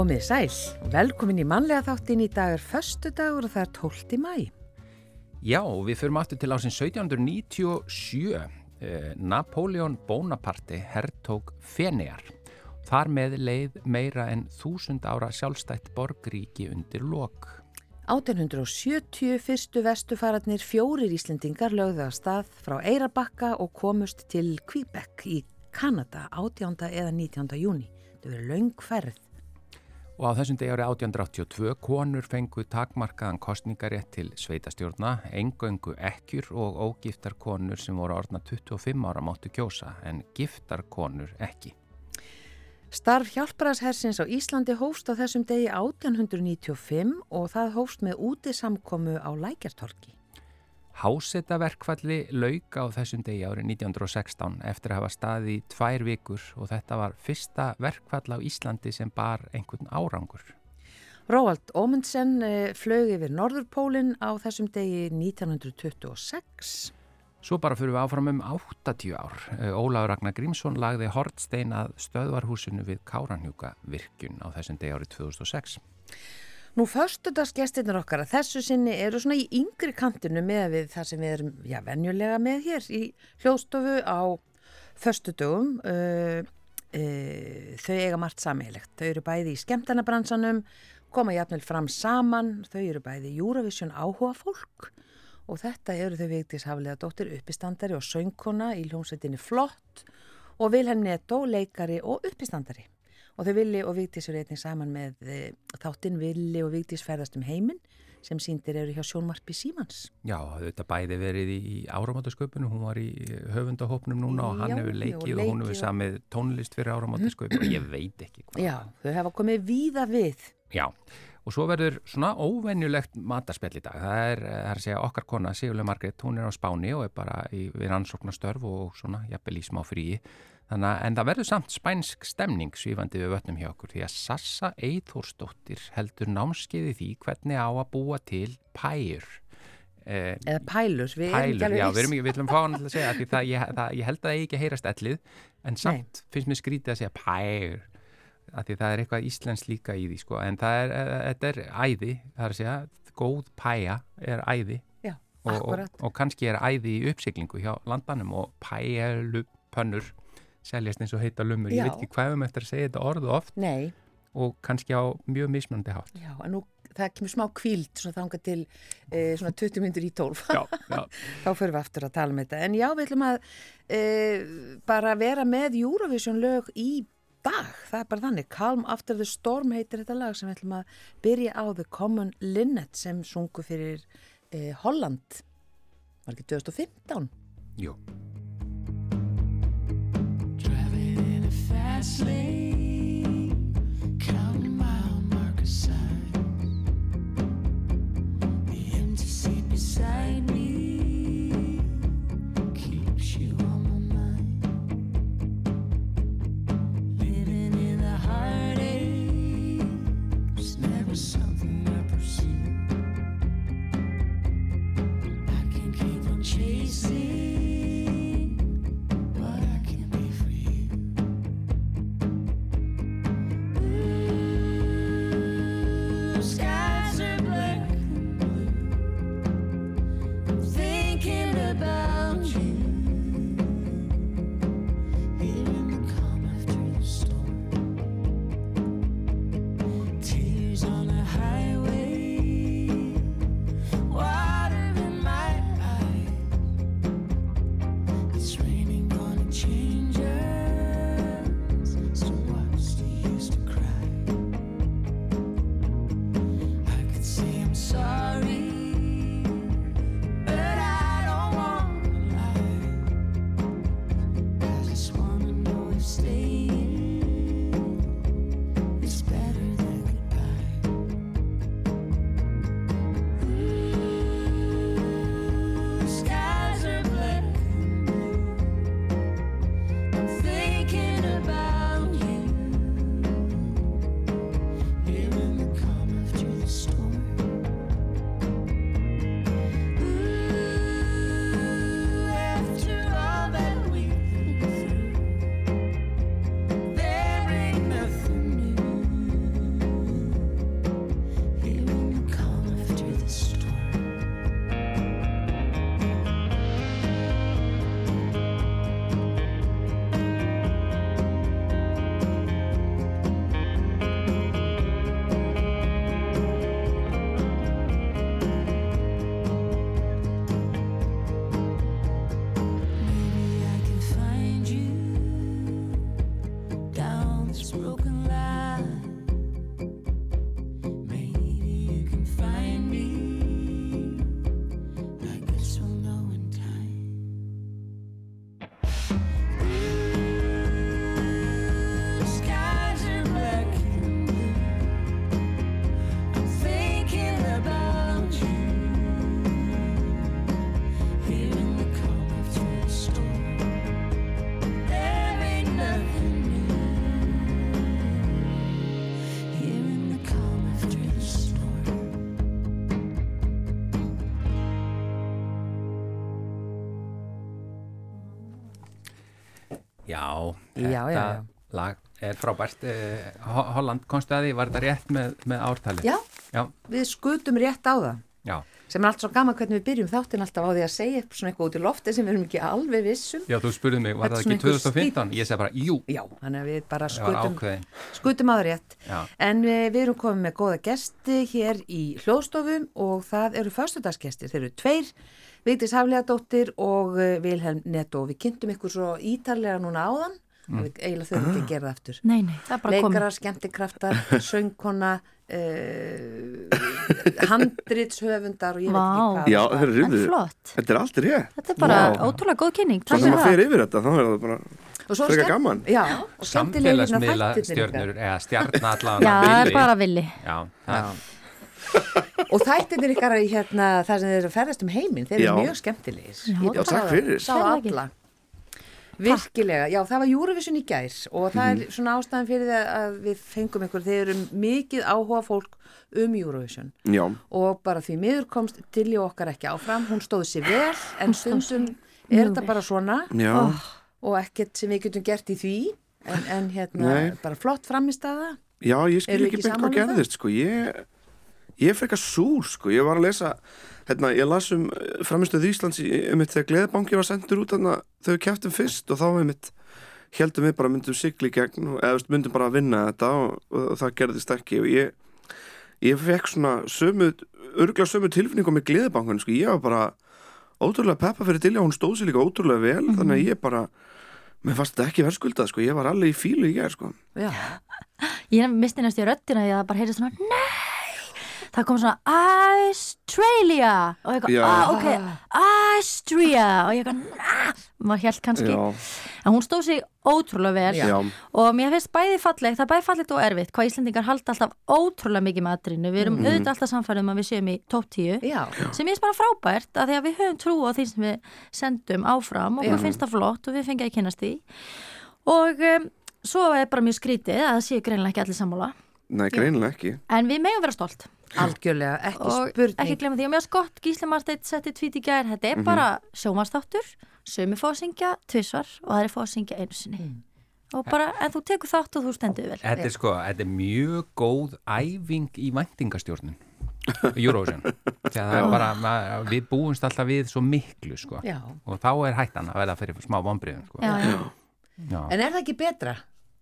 Komið sæl, velkomin í mannlega þáttin í dag er förstu dagur og það er 12. mæ. Já, við förum aftur til ásinn 1797. Eh, Napoleon Bonaparte herrtók Fenegar. Þar með leið meira en þúsund ára sjálfstætt borgríki undir lok. 1870 fyrstu vestufararnir fjórir Íslendingar lögðu að stað frá Eirabakka og komust til Quebec í Kanada 18. eða 19. júni. Það verið laung ferð. Og á þessum degi árið 1882 konur fengu takmarkaðan kostningarétt til sveitastjórna, engöngu ekkjur og ógiftar konur sem voru orðna 25 ára máttu kjósa en giftar konur ekki. Starf hjálpræðshersins á Íslandi hófst á þessum degi 1895 og það hófst með úti samkomu á Lækjartorki. Hásetaverkfalli lauka á þessum degi árið 1916 eftir að hafa staði í tvær vikur og þetta var fyrsta verkfall á Íslandi sem bar einhvern árangur. Róald Ómundsen eh, flög yfir Norðurpólinn á þessum degi 1926. Svo bara fyrir við áfram um 80 ár. Eh, Ólaður Ragnar Grímsson lagði hortstein að stöðvarhúsinu við Káranhjúka virkun á þessum degi árið 2006. Nú, förstudagsgestinir okkar að þessu sinni eru svona í yngri kantinu með við það sem við erum, já, venjulega með hér í hljóðstofu á förstudögum. Uh, uh, þau eiga margt sammeilegt. Þau eru bæði í skemtanabransanum, koma jafnvel fram saman, þau eru bæði Eurovision áhuga fólk og þetta eru þau Vigdís Haflega dóttir uppistandari og söngkona í hljómsveitinni Flott og Vilhelm Netto, leikari og uppistandari og þau Vili og Vigdís eru einnig saman með e, þáttinn Vili og Vigdís ferðast um heiminn sem síndir eru hjá Sjónmarpi Símans. Já, þetta bæði verið í áramátasköpunum, hún var í höfundahopnum núna og hann Já, hefur leikið og, og hún hefur samið tónlist fyrir áramátasköpunum og ég veit ekki hvað. Já, þau hefa komið víða við. Já, og svo verður svona óvenjulegt mataspell í dag. Það er, það er að segja okkar kona Sigurlega Margreit, hún er á Spáni og er bara í, við rannsóknastörf og svona jafnvel í smá fríi Þannig, en það verður samt spænsk stemning svífandi við vötnum hjá okkur því að Sassa Eithórsdóttir heldur námskeiði því hvernig á að búa til pæjur. Eh, Eða pælur, við erum ekki alveg viss. Já, við erum ekki, við ætlum að fá hann til að segja því það, ég, það, ég held að það ekki að heyrast ellið en samt Nei. finnst mér skrítið að segja pæjur því það er eitthvað íslensk líka í því sko. En það er, eh, þetta er æði, það er að segja, góð pæja er æði. Já, og, og, og kannski er æði í uppsiglingu hjá landanum og pæjalupönnur seljast eins og heita lumur, Já. ég veit ekki hvað um eftir að segja þetta orðu oft Nei. og kannski á mjög mismjöndi hátt. Já, en nú það kemur smá kvíld svona þanga til e, svona 20 myndur í 12 já, já. þá fyrir við aftur að tala um þetta. En já, við ætlum að e, bara vera með Eurovision lög í dag, það er bara þannig Calm After the Storm heitir þetta lag sem við ætlum að byrja á The Common Linnet sem sungu fyrir e, Holland var ekki 2015? Jú fast lane, counting mile marker signs. The empty seat beside me Já, þetta já, lag er frábært. Eh, Ho- Holland, því, var þetta rétt með, með ártalið? Já, Já, við skutum rétt á það. já. Sem er allt svo gaman hvernig við byrjum þáttin alltaf á því að segja svona eitthvað út í lofti sem við erum ekki alveg vissum. Já, þú spurði mig, var Þetta ekki einhver 2015? Ég segi bara, jú, Já, þannig að við bara skutum, skutum á það rétt. En við, við erum komið með góða gesti hér í hljóðstofum og það eru föstudagsgestir. Þeir eru tveir, Vigdís Haflegadóttir og uh, Vilhelm Netto. Við kynntum ykkur svo ítarlega núna áðan Mm. eiginlega þurfum ekki að gera það aftur. Nei, nei, það er. Leikarar, skemmtikraftar, söngkona, uh, handritshöfundar og ég veit ekki Vá. hvað. Já, yfir. flott. Þetta er allt rétt. Þetta er bara Vá. ótrúlega góð kynning. Sem fyrir maður fer yfir þetta, þá er það bara... Skemmt- gaman. Já, og skemmtilega hérna Samfélagsmiðla stjörnur ykkar. eða stjarna allan Já, það er bara villi. Já, Já. Og þættirnir ykkar í hérna, það sem þeir eru að ferðast um heiminn, þeir eru mjög skemmtilegir. Já, takk fyrir. Sá ekki. alla. Virkilega, já það var Eurovision í gær og það Mhm. er svona ástæðan fyrir það að við fengum ykkur, þeir eru mikið áhuga fólk um Eurovision. Já, og bara því miður komst til í okkar ekki áfram, hún stóð sér vel en stundum er þetta bara svona. Já, og ekkert sem við getum gert í því en, en hérna Nei. bara flott framistæða já, ég skil ekki ekki beint hvað um gerðist, sko. Ég, ég frekar súr, sko. Ég var að lesa, hérna, ég las um framistöð Íslands í, um mitt þegar Gleðbanki var sendur út þarna þau keftum fyrst og þá um mitt heldum við bara myndum sigli gegn og eða myndum bara að vinna þetta og, og, það gerðist ekki og ég ég fekk svona sömu, örgulega sömu tilfinningu með Gleðbankan, sko. Ég var bara ótrúlega peppa fyrir til, hún stóð sér líka ótrúlega vel, þannig að ég bara mér fannst þetta ekki verðskuldað, sko. Ég var alveg í fílu í gerð, sko. Já, Ég misti næstu í röddina því að það bara heyrði svona Nei! Það kom svona Australia og ég kom, ah, ok, Austria og ég kom, nah! maður held kannski. Já, en hún stóð sig ótrúlega vel. Já, og mér finnst bæði fallegt, það er bæði fallegt og erfitt hvað Íslandingar halda alltaf ótrúlega mikið með atrinu við erum Mhm. auðvitað alltaf samfærið um að við séum í top 10 já, sem ég finnst bara frábært að því að við höfum trú á því sem við sendum áfram og við finnst það flott og við fengið að kynast því. Og um, svo er bara mjög skrítið að það séu greinlega ekki allir sammála nei, greinilega ekki. en við megum vera stolt algjörlega, ekki og spurning ekki glemma því og mér skott Gísli Marsteit setti tvít í gær þetta er bara sjómanstáttur sömu fá að syngja tvisvar og það er fá að syngja einu sinni og bara, en þú tekur þátt og þú stendur vel þetta er sko, þetta er mjög góð æfing í væntingastjórnun. Eurovision. Þegar það er bara, ma- við búumst alltaf við svo miklu, sko. Já. Og þá er hættan að verða fyrir smá vonbriðum, sko. já, já. Já. En er það ekki betra?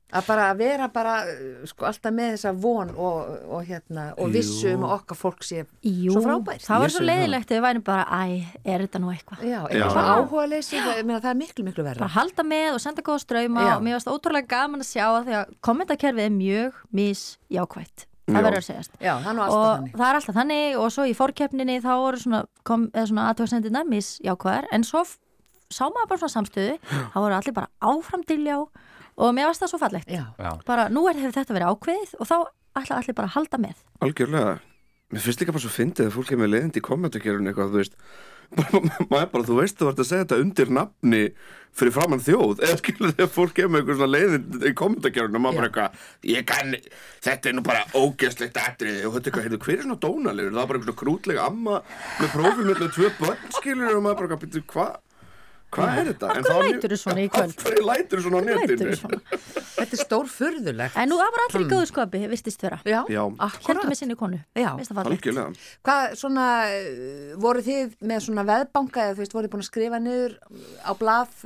Að bara vera bara uh, sko, alltaf með þessa von og, og, hérna, og vissu um að okkar fólk sé Jú, svo frábært. það var svo það. leiðilegt ef við værum bara, æ, er þetta nú eitthvað Já, eitthvað áhuga leysi, það er miklu, miklu verra. bara halda með og senda góða ströyma og mér varst ótrúlega gaman að sjá að því að kommentakerfið er mjög misjákvætt Já. það verður að segjast Já, það er og það er alltaf þannig og svo í fórkeppninni þá voru svona, kom, eða svona aðtöðsendina misjákvæðar en svo sá maður bara svona samstöðu þá voru allir bara áfram diljá og mér varst það svo fallegt Já, bara nú er hefur þetta verið ákveðið og þá ætla allir bara að halda með Algjörlega. Mér finnst líka bara svo fyndið að fólk er með leiðindi í kommentakerfinu eitthvað, þú veist, bara, maður bara, þú veist, þú vart að segja þetta undir nafni fyrir framann þjóð, eða skilur þegar fólk er með eitthvað svona leiðindi í kommentakerfinu og maður bara eitthvað, ég kann, þetta er nú bara ógeðslegt atriði og þetta er eitthvað, hver er svona dónalegur? Það er bara eitthvað krútlega amma með prófumöldu tvö börn, skilur og maður bara, hvað? Hvað er þetta? En hverju það var mjög- læturðu svona í kvöld? Hverju lætur svona á netinu? Lætur svona. þetta er stór furðulegt. en nú var allir í góðu skapi, virtist vera Já, Já. akkurat. með sinni konu Já. Algjörlega. Hvað svona, voru þið með svona veðbanka eða þú veist, voru þið búin að skrifa niður á blað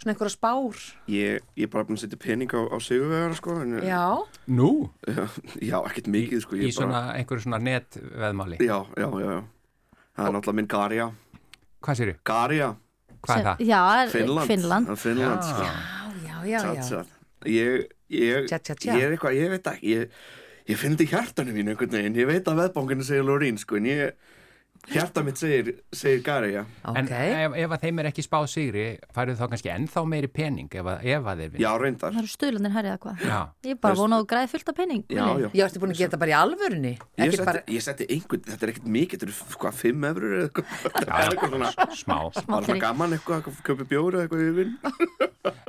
svona einhverja spár? Ég, ég er bara búin að setja pening á, á sigurvegara, sko. En, Já, Nú? Já, ekkert mikið, sko. ég Í svona einhverju svona netveðmáli. Já, já, já, já. Það er náttúrulega minn Garja. Hvað sér Garja, Hvað er það? Já, Finnland. Finnland. Finnland, sko. já, já, já, Tjá, já. tjá. Ég, ég, Tjá, tjá, tjá. ég er eitthvað, ég veit ekki, ég, ég finn þetta í hjartanum mínu einhvern veginn. Ég veit að veðbónginu segir Lorín, sko, en ég, hjarta mitt segir, segir Garja. En Ok, ef, ef að þeim er ekki spáð sigri, færðu þá kannski ennþá meiri pening ef að, ef að þeir vinna. Já, reyndar. Það eru stuðlandir herrið eða hvað Já. Ég er bara vonað að þú græði fullt af penning Já, já. ég ertu búin að geta bara í alvörunni Ég setti, bara, ég setti einhvern, þetta er ekkert mikið, þetta eru hvað, fimm efrur eða eitthvað. Er Smá. bara Smátri. svona gaman eitthvað, að köpa bjóri eða eitthvað yfir.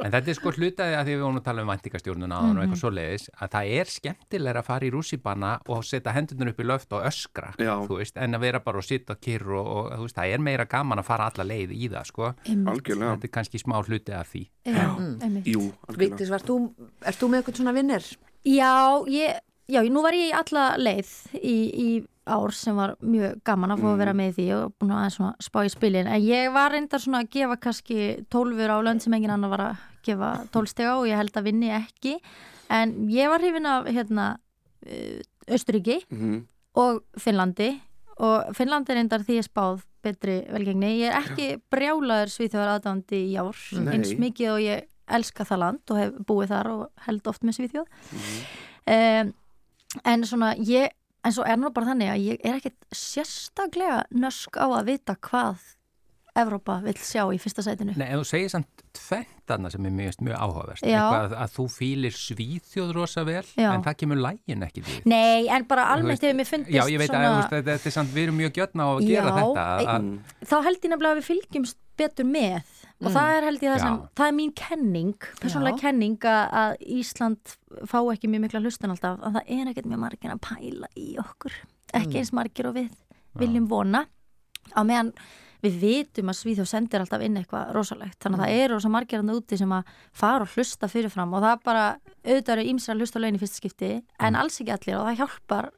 En þetta er sko hlutaði að því við vorum að tala um væntingastjórnuna mm -hmm. og eitthvað svo leiðis, að það er skemmtilega að fara í rússibanna og setja hendurnar upp í löft og öskra, Já. þú veist, en að vera bara og sitja sitt og kyrr og, og þú veist, það er meira gaman að fara alla leið í það, sko. algjörlega Þetta er kannski smá hluti af því. Já, einmitt. Jú, algjörlega Vigdís, var þú, með eitthvað svona vinnir? Já, ég, já, nú var ég í alla leið í, í ár sem var mjög gaman að fá að vera með í því og búin að aðeins svona spá í spilin en ég var reyndar svona að gefa kannski tólfur á lönd sem engin annar var að gefa tólstega og ég held að vinni ekki en ég var hrifin af hérna Östuríki Mhm. og Finnlandi og Finnlandi er reyndar því ég spáð betri velgengni, ég er ekki brjálaður svíþjóðar aðdándi í ár Nei. eins mikið og ég elska það land og hef búið þar og held oft með svíþjóð Mhm. um, en svona ég en svo er nú bara þannig að ég er ekkert sérstaklega nösk á að vita hvað Evrópa vill sjá í fyrsta sætinu Nei, en þú segir samt tventana sem er mjög, mjög áhugaverst. Já. Eitthvað að, að þú fýlir svíþjóð rosa vel, Já. en það kemur lægin ekki við. Nei, en bara almennt hefur mér fundist Já, ég veit að þú veist, þetta þetta er samt, við erum mjög gjörna á að gera Já, þetta. Að, að, Mm. þá held ég nefnilega að við fylgjumst betur með og það er held ég það sem, Já. það er mín kenning persónlega Já. kenning að, að Ísland fá ekki mjög mikla hlustun alltaf að það er ekkert mjög margir að pæla í okkur ekki eins margir og við viljum vona á meðan við vitum að Svíþjóð sendir alltaf inn eitthvað rosalegt, þannig að það eru rosa margir hann úti sem að fara og hlusta fyrirfram og það er bara, auðvitað eru ímsra hlusta lögin í fyrsta skipti, en alls ekki allir og það hjálpar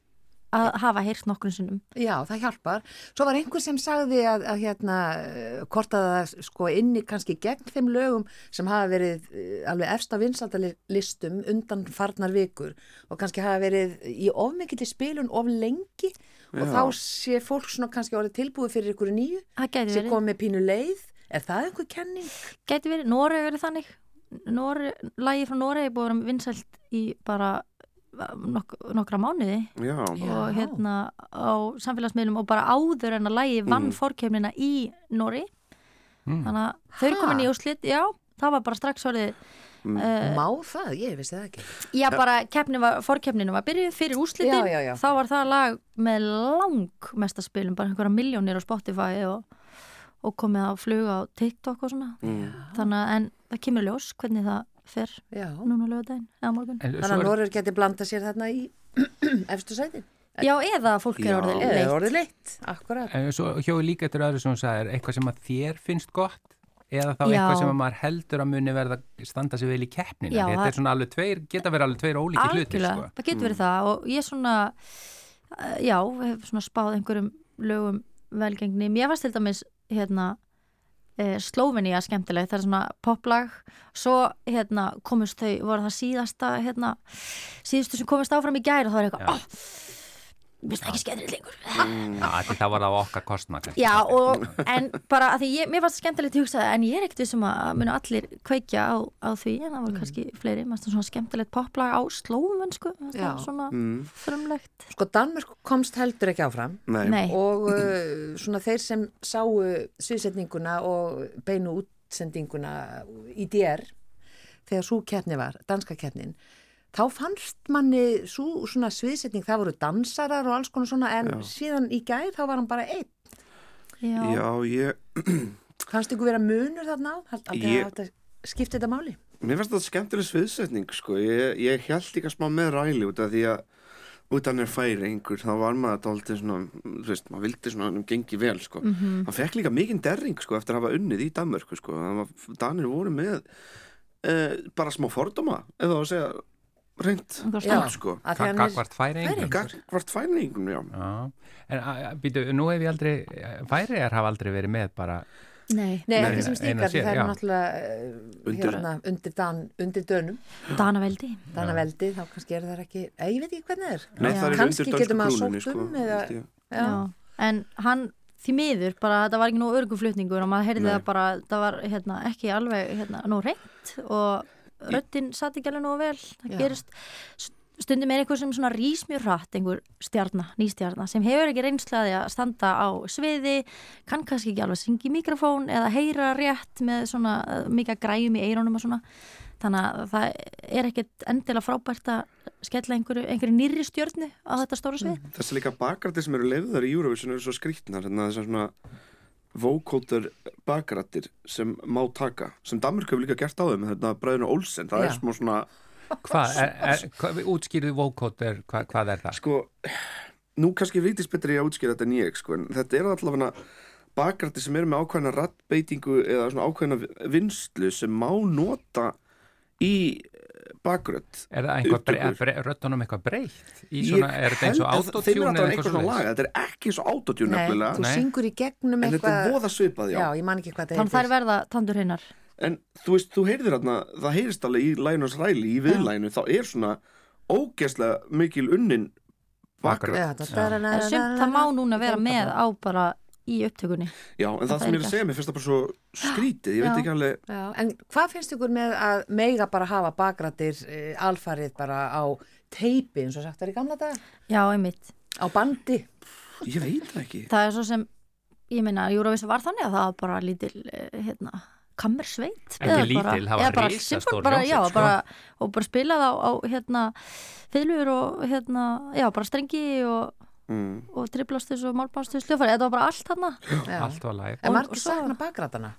að hafa heyrt nokkrum sinnum Já, það hjálpar. Svo var einhver sem sagði að, að hérna, hvort að það sko inni kannski gegn þeim lögum sem hafa verið eh, alveg efst á vinsaldalistum undan farnar vikur og kannski hafa verið í ofmikið spilun of lengi og Já. þá sé fólk svona kannski orðið tilbúið fyrir ykkur nýju sem kom með pínu leið. Er það einhver kenning? gæti verið, Noreg verið þannig Noreg, lagi frá Noreg er búið vinsælt í bara nok nokkra mánuði Já, Já. og hérna á samfélagsmiðlum og bara áður en að lagi vann Mm. fórkefnina í Noreg Mm. þannig að þau komin í úslit já, það var bara strax orðið Mm. uh, Má það? Ég vissi það ekki. já, bara var, fórkefninu var byrjuð fyrir úslitin Já, já, já. þá var það lag með lang mesta spilum, bara einhverja miljónir á Spotify og, og komið að fluga á TikTok og svona Mm. þannig að en það kemur ljós hvernig það fer Já. núna lögadaginn eða morgun en Þannig að er- Norður geti blanda sér þarna í efstu sætin. Já, eða fólk er Já. orðið Eða leitt orðið leitt, akkurat. En svo hjóðu líka eftir öðru sem hún sagði, eitthvað sem að þér finnst gott eða þá Já. eitthvað sem að maður heldur að muni verða standa sig vel í keppninu. Já, Þetta er svona alveg tveir, geta verið alveg tveir ólíki hlutir, Algjörlega, sko. það getur verið það og ég svona uh, já, hef svona spáð einhverjum lögum velgengni, mér fannst til dæmis hérna uh, Slóvenia skemmtilegt, það er svona poplag. Svo hérna komust þau voru það síðasta hérna síðustu sem komist áfram í gær og það var eitthvað mér finnst það ekki skemmtilegt lengur Já, því það var það á okkar kostna. kannski. Já, og, en bara að því ég, mér fannst skemmtilegt að hugsa það, en ég er ekkert vissum að munu allir kveikja á, á því, en það voru kannski fleiri, maður svona skemmtilegt poplag á slófum, sko, það Já. er svona Mm. frumlegt. Sko Danmörk komst heldur ekki áfram Nei. Nei, og uh, svona þeir sem sáu sviðsetninguna og beinu útsendinguna í DR þegar svo keppni var, danska keppnin þá fannst manni svo svona sviðsetning, það voru dansarar og alls konar svona en Já. síðan í gær þá var hann bara einn já, Já, ég, fannst ykkur vera munur þarna á Hald- að Ég- þetta skipti þetta máli mér finnst þetta skemmtileg sviðsetning, sko. Ég, ég held líka smá með ræli út af því að hann er færi einhver, þá var maður dálítið svona, þú veist, maður vildi svona hann gengi vel, sko. Mhm. Hann fekk líka mikinn derring, sko, eftir að hafa unnið í Danmörku, sko. Það var, Danir voru með uh, bara smá fordóma, var að segja reynd, Já. sko. Gagvart færingum. Gagvart fæningum, já. Já, en býtu, nú hef ég aldrei, færiðar hafa aldrei verið með bara, nei, Nei, ekki sem slíkar, það já. er náttúrulega uh, Undir- hérna, undir, dan, undir dönum, Danaveldi. danaveldi, þá kannski er það ekki, eh, ég veit ekki hvernig það er. Nei, Já. það er Kannski undir getur maður sótt sko. um. Já. en hann því miður, bara þetta var ekki nú örguflutningur og maður heyrði Nei. það bara, það var hérna, ekki alveg hérna, nú reynt og röddinn satt ekki alveg nú vel. Það Já. gerist stundum er eitthvað sem svona rís mjög hratt einhver stjarna, nýstjarna sem hefur ekki reynslaði að standa á sviði kann kannski ekki alveg syngja í mikrofón eða heyra rétt með svona uh, mikið græjum í eirónum og svona. Þannig að það er ekkert endilega frábært að skella einhverju, einhverju nýrri stjörnu á þetta stóra svið. Þessi líka bakrættir sem eru leiðar í Eurovision eru svo skrítnar hérna þessar svona vocoder bakrættir sem má taka sem Danmörk hefur líka gert á þeim hérna Bræðinu Olsen, það Já. er smá svona hvað, er, er, hvað útskýrðu vókótt er, hvað, er það? sko, nú kannski Vigdís betri að útskýra þetta en ég sko, en þetta er allavega bakrætti sem eru með ákveðna rattbeitingu eða svona ákveðna vinslu sem má nota í bakrött Er það einhvað, röddunum eitthvað breytt? Í svona, er þetta eins og þeim er autotune þetta eða eitthvað svona laga þetta er ekki eins og autotune Nei, nefnilega. þú Nei. syngur í gegnum en þetta er eitthvað voða svipað, já, Já, ég man ekki hvað það Þannig þær verða tandur hinnar. En þú veist, þú heyrðir þarna það heyrist alveg í Lænus Ræli í viðlænu, þá er svona ógeðslega mikil unnin þetta sumt það má núna vera með á bara í upptökunni Já, en það það sem ég er að segja, mér finnst það bara svo skrítið, ég Já. veit ekki alveg Já, en hvað finnst ykkur með að meiga bara hafa bakrættir e, alfarið bara á teipi eins og sagt er í gamla daga? Já, einmitt Á bandi? Ég veit það ekki Það er svo sem, ég meina, Júravísa var þannig að það var bara lítil, eh, hérna kammersveit Ekki eða lítil, bara- það var eða bara symfón- bara, já, sko. bara, og bara spilað á, á hérna, fiðlur og hérna, já, bara strengi og, mm. og triplastus og málbástus hljófari, þetta var bara allt þarna Já. Allt var læg En margir sakna bakrætana?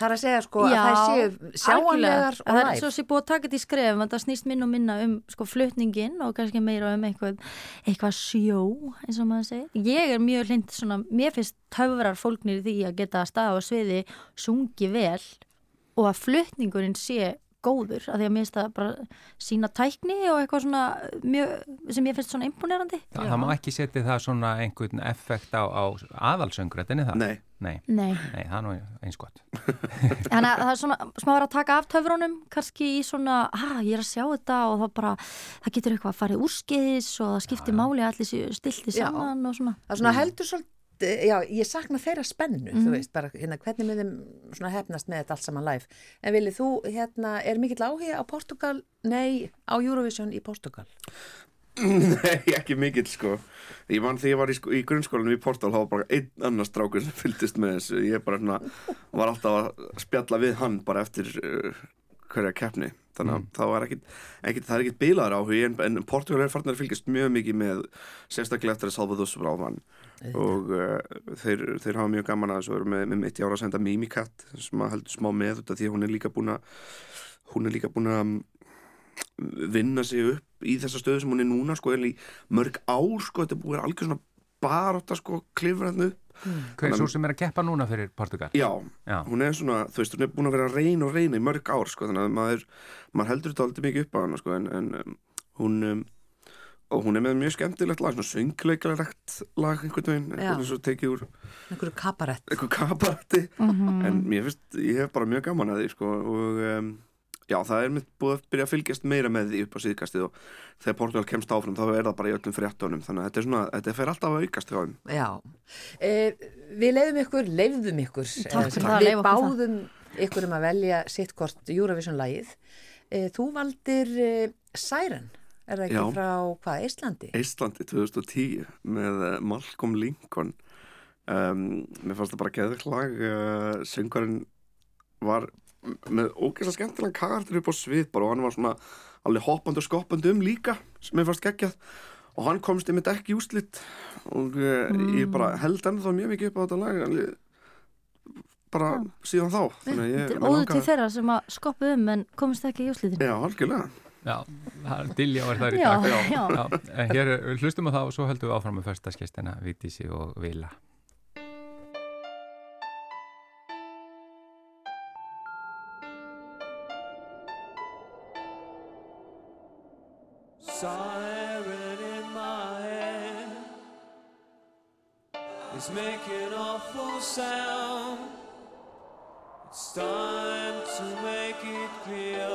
Það er að segja sko að það séu sjáanlegar og það er læg. svo sé búið að taka þetta í skrefum að það snýst minn og minna um sko flutningin og kannski meira um eitthvað, eitthvað sjó eins og maður segir. Ég er mjög hlind svona, mér finnst töfrar fólknir í því að geta staða á sviði sungi vel og að flutningurinn sé góður, að því að mér finnst það bara sína tækni og eitthvað svona mjög, sem ég finnst svona imponerandi. Það, það má ekki setja það svona einhvern effekt á, á aðalsöngrættinni það? Nei, Nei, Nei, nei, það er nú eins gott. Þannig að það er svona smá að taka af töfrunum kannski í svona, ha, ég er að sjá þetta og það bara, það getur eitthvað að fara úrskeiðis og það skiptir máli að allir stilti Já. saman og svona. Það er svona heldur svolítið, já, ég sakna þeirra spennu, Mhm. þú veist, bara hérna, hvernig við þeim svona hefnast með þetta allt saman live. En viljið þú, hérna, er mikill áhuga á Portugal, nei, á Eurovision í Portugal? Nei, ekki mikill sko Ég man þegar ég var í, sko, í grunnskólanum í Portal þá var bara einn annar strákur sem fylgdist með þessu Ég bara svona, var alltaf að spjalla við hann bara eftir uh, hverja keppni Þannig að það var ekkit, ekkit, það er ekkit bilaður áhugi en, en Portugal er farnar að fylgjast mjög mikið með sérstaklega eftir að Salvador Sobráðmann og uh, þeir, þeir hafa mjög gaman að þessu og eru með, með mitt í ára að senda Mimikat sem að heldur smá með af því að hún er líka búin að hún er líka búin að vinna sig upp í þessa stöðu sem hún er núna sko, er í mörg ár sko, þetta er búið algjör svona baróta sko, klifræðnu Hver er svo sem er að keppa núna fyrir Portugal? já, Já. hún er svona, þú veist, hún er búin að vera að reyna og reyna í mörg ár sko, þannig að maður, maður heldur þetta aldrei mikið upp á hana sko, en, en um, hún um, og hún er með mjög skemmtilegt lag, svona söngleikalegt lag einhvern veginn, Já. eitthvað svo tekið úr Einhverju kabarett. eitthvað kaparti en mér finnst, ég hef bara mjög gaman að því sko, og um, já, það er mitt búið að byrja að fylgjast meira með því upp á síðkastið og þegar Portugal kemst áfram þá er það bara í öllum fréttunum þannig að þetta er svona, þetta fer alltaf að aukast hjá þeim Já, eh, við leiðum ykkur, leiðum ykkur. Takk Eh, fyrir það, Við leyfa okkur það. báðum ykkur um að velja sitt hvort Eurovision-lægið. Eh, þú valdir eh, Siren, er það ekki Já. frá, hvað, Íslandi? Íslandi 2010 með eh, Malcolm Lincoln. Um, mér fannst það bara geðvegt lag uh, söngvarinn var m- með ógeðslega skemmtilega karakter upp á svið bara og hann var svona alveg hoppandi og skoppandi um líka sem mér fannst geggjað. Og hann komst einmitt ekki í úslit og uh, ég bara held ennþá mjög mikið upp á þetta lag alveg, bara síðan þá. Þetta er óður til þeirra sem að skoppu um en komist ekki í úslitin Já, algjörlega Já, það er Dilja var þar í Já, dag. já. En hér er- við hlustum á það og svo höldum við áfram með förstaskestina Vítísi og Vila. Siren in my head is making awful sound. It's time to make it clear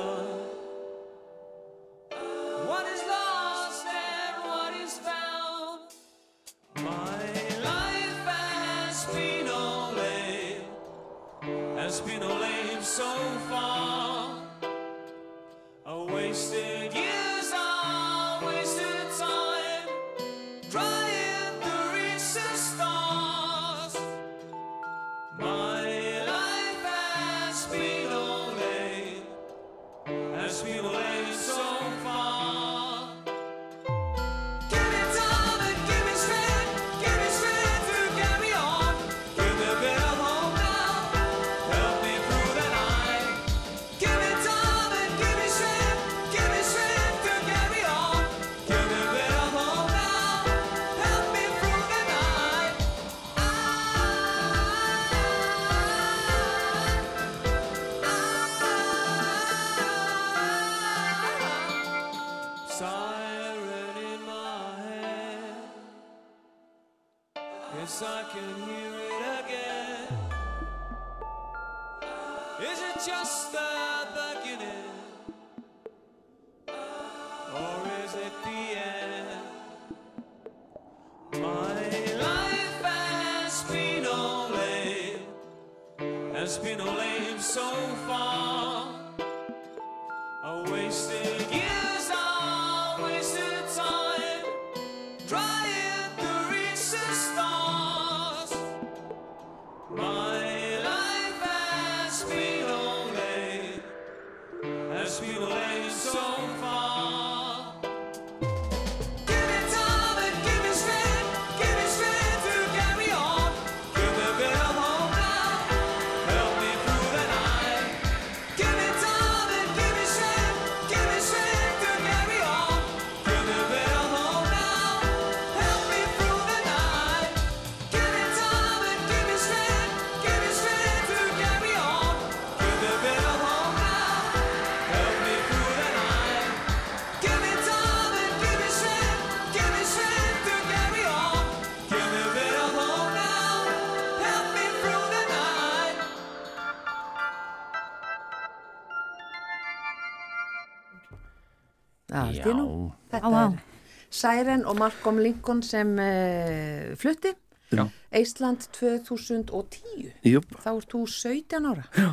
Siren og Malcolm Lincoln sem uh, flutti. Já. Ísland 2010. Jöp. Þá ert þú 17 ára. Já.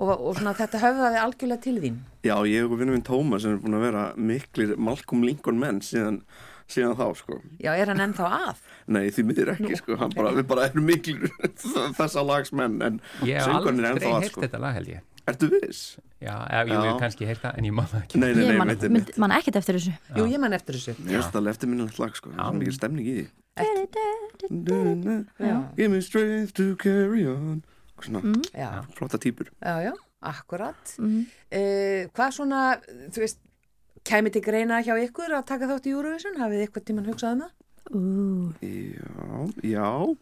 Og, og svona, þetta höfðaði algjörlega til þín. Já, ég og vinnum minn Tómas sem er búin að vera miklir Malcolm Lincoln menn síðan, síðan þá, sko. Já, er hann ennþá að? Nei, því miður ekki, sko. Hann bara, við bara erum miklir þessa lags menn, en Ég hef söngvarnir er aldrei ennþá að, sko. þetta lag held ég. Ertu viss? Já, ég vil kannski heyrt það en ég það ekki. Nei, nei, Ég nei, man, veit ég mynd, man ekkert eftir þessu Jú, ég man eftir þessu. Ég veist alveg eftirminnilegt lag, sko. Það er mikil stemning í því. Já. Give me strength to carry on. Svona, Já, flotta týpur. já, já, akkurat. Mhm. Eh, hvað svona, þú veist, kæmi til greina hjá ykkur að taka þátt í Eurovision? Hafið eitthvað tíman hugsað um það? Já, já.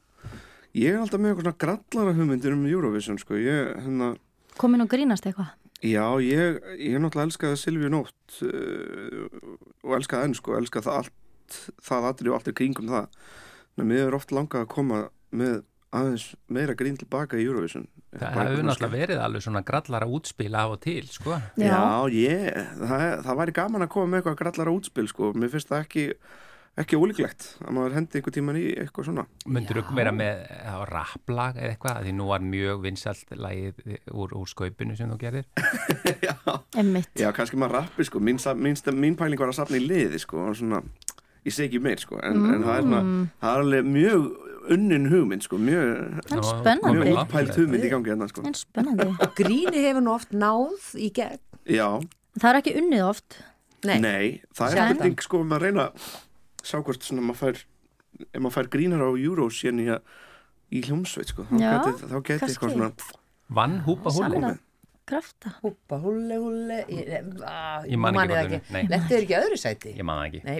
Ég er alltaf með eitthvað svona grallara hugmyndir um Eurovision, sko. Ég, hérna, komin og grínast eitthvað Já, ég, ég náttúrulega elskaði Silvíu Nótt uh, og elskaði enn sko, elskaði það allt, það aðri og allt er kringum það. En mér er oft langað að koma með aðeins meira grín tilbaka í Eurovision. Það hefur náttúrulega verið alveg svona grallara útspil af og til, sko. Já, ég, það, það væri gaman að koma með eitthvað grallara útspil sko, mér finnst það ekki, ekki ólíklegt að maður hendi einhver tíman í eitthvað svona. Myndur þú vera með á rapplag eða eitthvað, því nú var mjög vinsalt lagið úr, úr skaupinu sem þú gerir. já, já, kannski maður rappi sko, mín, mín, mín pæling var að safna í liði sko, og svona, ég segi ekki meir sko, en, en það er svona, það er alveg mjög unnin hugmynd sko, mjög, mjög með hugmynd í gangi hérna sko. En spennandi. Gríni hefur nú oft náð í gegn. Já, Það er ekki unnið oft. Nei. nei, það er spurning sko um að reyna hvort svona maður fær, ef maður fær grínar á Euros í, hljómsveit sko, þá geti, eitthvað svona, Vann húpa húli. Krafta Húpa, húlle, húlle. Ég, ah, Ég man nú ekki það hvað það er. Er ekki öðru sæti. Ég man það ekki. Nei.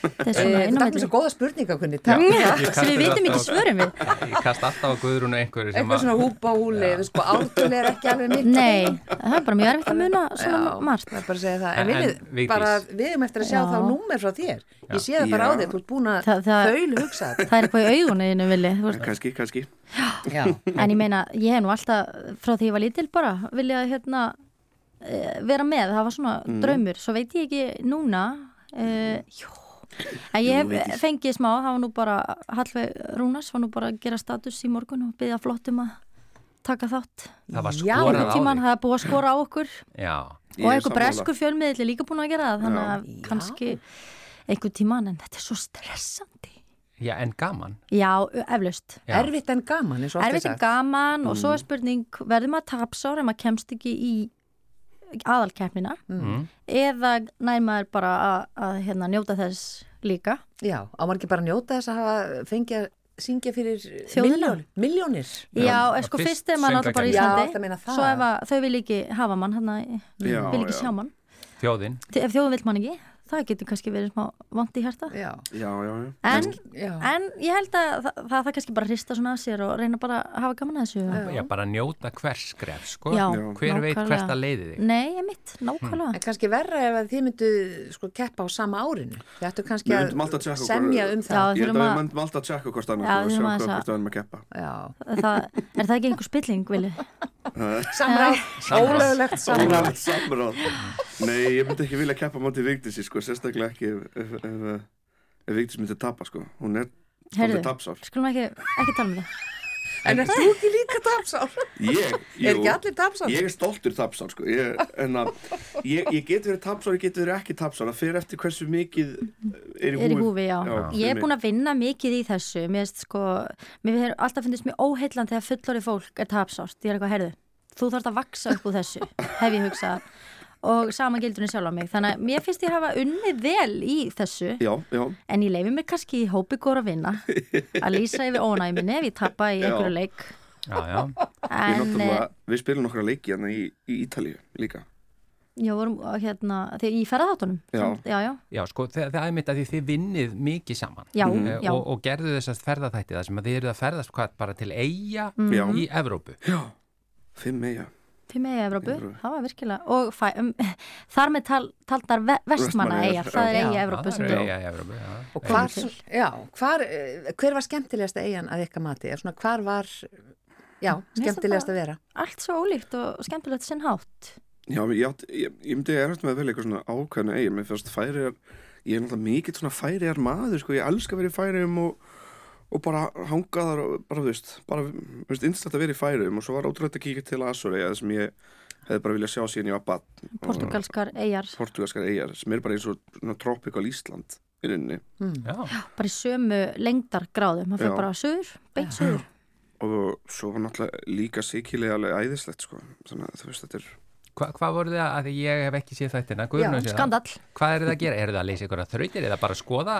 Þetta er Eh, Þetta er svo góða spurninga, kunni. Já. Takk. Ég sem við vitum ekki svörum við Ég kast alltaf á Guðrún og einhverju Eitthvað svona húpa, húli. Þú sko, ártölu er ekki alveg mitt. Nei, það er bara mjög erfitt að muna svona Já, margt það er bara að segja það. En, En- en en við, Vigdís? bara, við erum eftir að sjá Já. þá númer frá þér. Ég sé það bara á þér, þú ert búin að Það- það- þaul hugsa þetta. Það er eitthvað í augunniðinu villi kannski, kannski. Já. En ég meina, ég hef nú alltaf frá því ég var lítil bara vilja hérna eh, vera með, það var svona Mm. draumur. Svo veit ég ekki núna uh, Jó En ég hef fengið smá, það var nú bara Hallveig Rúnars var nú bara að gera status í morgun og byggja flottum að taka þátt. Það var skorað á þig. það er búið að skora á okkur. Já, og sammála. breskur fjölmiðl er líka búin að gera það þannig að Já. kannski einhver tíman en þetta er svo stressandi já, en gaman. Já, eflaust Já. Erfitt en gaman, eins og oft er Erfitt er sagt. gaman og Mm. svo er spurning verður maður tapsár ef maður kemst ekki í aðalkeppnina Mm. eða nær maður bara að, að hérna, njóta þess líka Já, á maður ekki bara njóta þess að hafa fengið að syngja fyrir milljón, miljónir. Já, og er sko fyrst er maður náttúrulega bara í Já, Íslandi það. svo ef að, þau vil ekki hafa mann hann Já, vil ekki já. sjá mann Þjóðin. ef þjóðum vil mann ekki það getur kannski verið smá vant í hjarta Já, Já, já, já en, en ég held að það, það, það kannski bara hrista svona að sér og reyna bara að hafa gaman að þessu Já, bara njóta hvers skref, sko. Hver veit hvert það leiði þig? Nei, ég mitt, nákvæmlega En kannski verra ef að þið myndu sko keppa á sama árinu. Þið ættu kannski að semja um Já, það. Ég held þurfum að við að- myndum alltaf að tjekka hvort hvað aðeins að- hvort við erum að keppa Já. það, Er það ekki einhver spilling, Vili? Samráð, ólöglegt samráð. Samráð. Nei, ég myndi ekki vilja keppa mátti Vigdísi sko, sérstaklega ekki ef, ef, ef, ef Vigdís myndi tapa sko. Hún er tapsár. Skulum ekki, ekki tala um það En er þú ekki líka tapsár? Ég, Er ekki allir tapsár? Ég er stoltur tapsár sko. Ég, en að, ég, ég get verið tapsár, ég get verið ekki tapsár Það fyrir eftir hversu mikið er í húfi er í húfi, já. Já, Ég er búin að vinna mikið í þessu. Mér veist sko, mér hefur alltaf finnist mér óheillan þegar fullorið fólk er tapsárt ég er eitthvað, heyrðu, þú þarfst að vaksa upp úr þessu hef ég hugsað og sama gildurinn sjálf á mig, þannig að mér finnst ég hafa unnið vel í þessu Já, já, en ég leifi mig kannski í hópi góra vinna að lýsa yfir ónæminni ef ég tappa í Já. einhverju leik Já, já. ég en náttúrulega Við spilum nokkra leiki hérna í, í Ítalíu líka ég vorum hérna, þegar í ferðaþáttunum Já. já, já, Já, sko, það, er mitt að því þið vinnið mikið saman já, Eh, já. og, og gerðu þessast ferðaþætti það sem að þið eruð að ferðast hvað, bara til eiga. Já. í Evrópu. Já, fimm eiga Fimm eiga Evrópu, Evrópu. það var virkilega og fæ, um, þar með tal, taldar ve vestmanna Vestmannaeyjar, eigar, það er eiga Evrópu það sem eiga já. Og hvar, já, hvar, eh, hver var skemmtilegasta eigin að ykkar mati? Er Svona, hvar var, já, finnst skemmtilegast að vera? allt svo ólíkt og skemmtilegt sinn hátt Já, ég, átt, ég, ég myndi með að velja eitthvað svona ákveðna eigin Mér fyrst færiðar, ég er náttúrulega mikill svona færiðar maður sko, Ég elska að vera í færiðum og, og bara hanga þar og bara, þú veist, bara, þú veist, innstætt að vera í færiðum Og svo var ótrúlega að kíka til Azorei Það sem ég hefði bara viljað sjá síðan ég var bann portugalskar eigar, Portugalskar eigjar sem er bara eins og tropical Ísland í rauninni. Já, bara í sömu lengdargráðu, maður Já. fyrir bara söður beint söður, Og svo var náttúrulega líka sikilega alveg æðislegt sko. Þannig að þú veist, þetta er Hva, hvað voru þið að, því ég hef ekki séð þættina, hefur séð það. skandall Hvað eru það að gera? Eru það að leysa ykkur að þrautir eða bara að skoða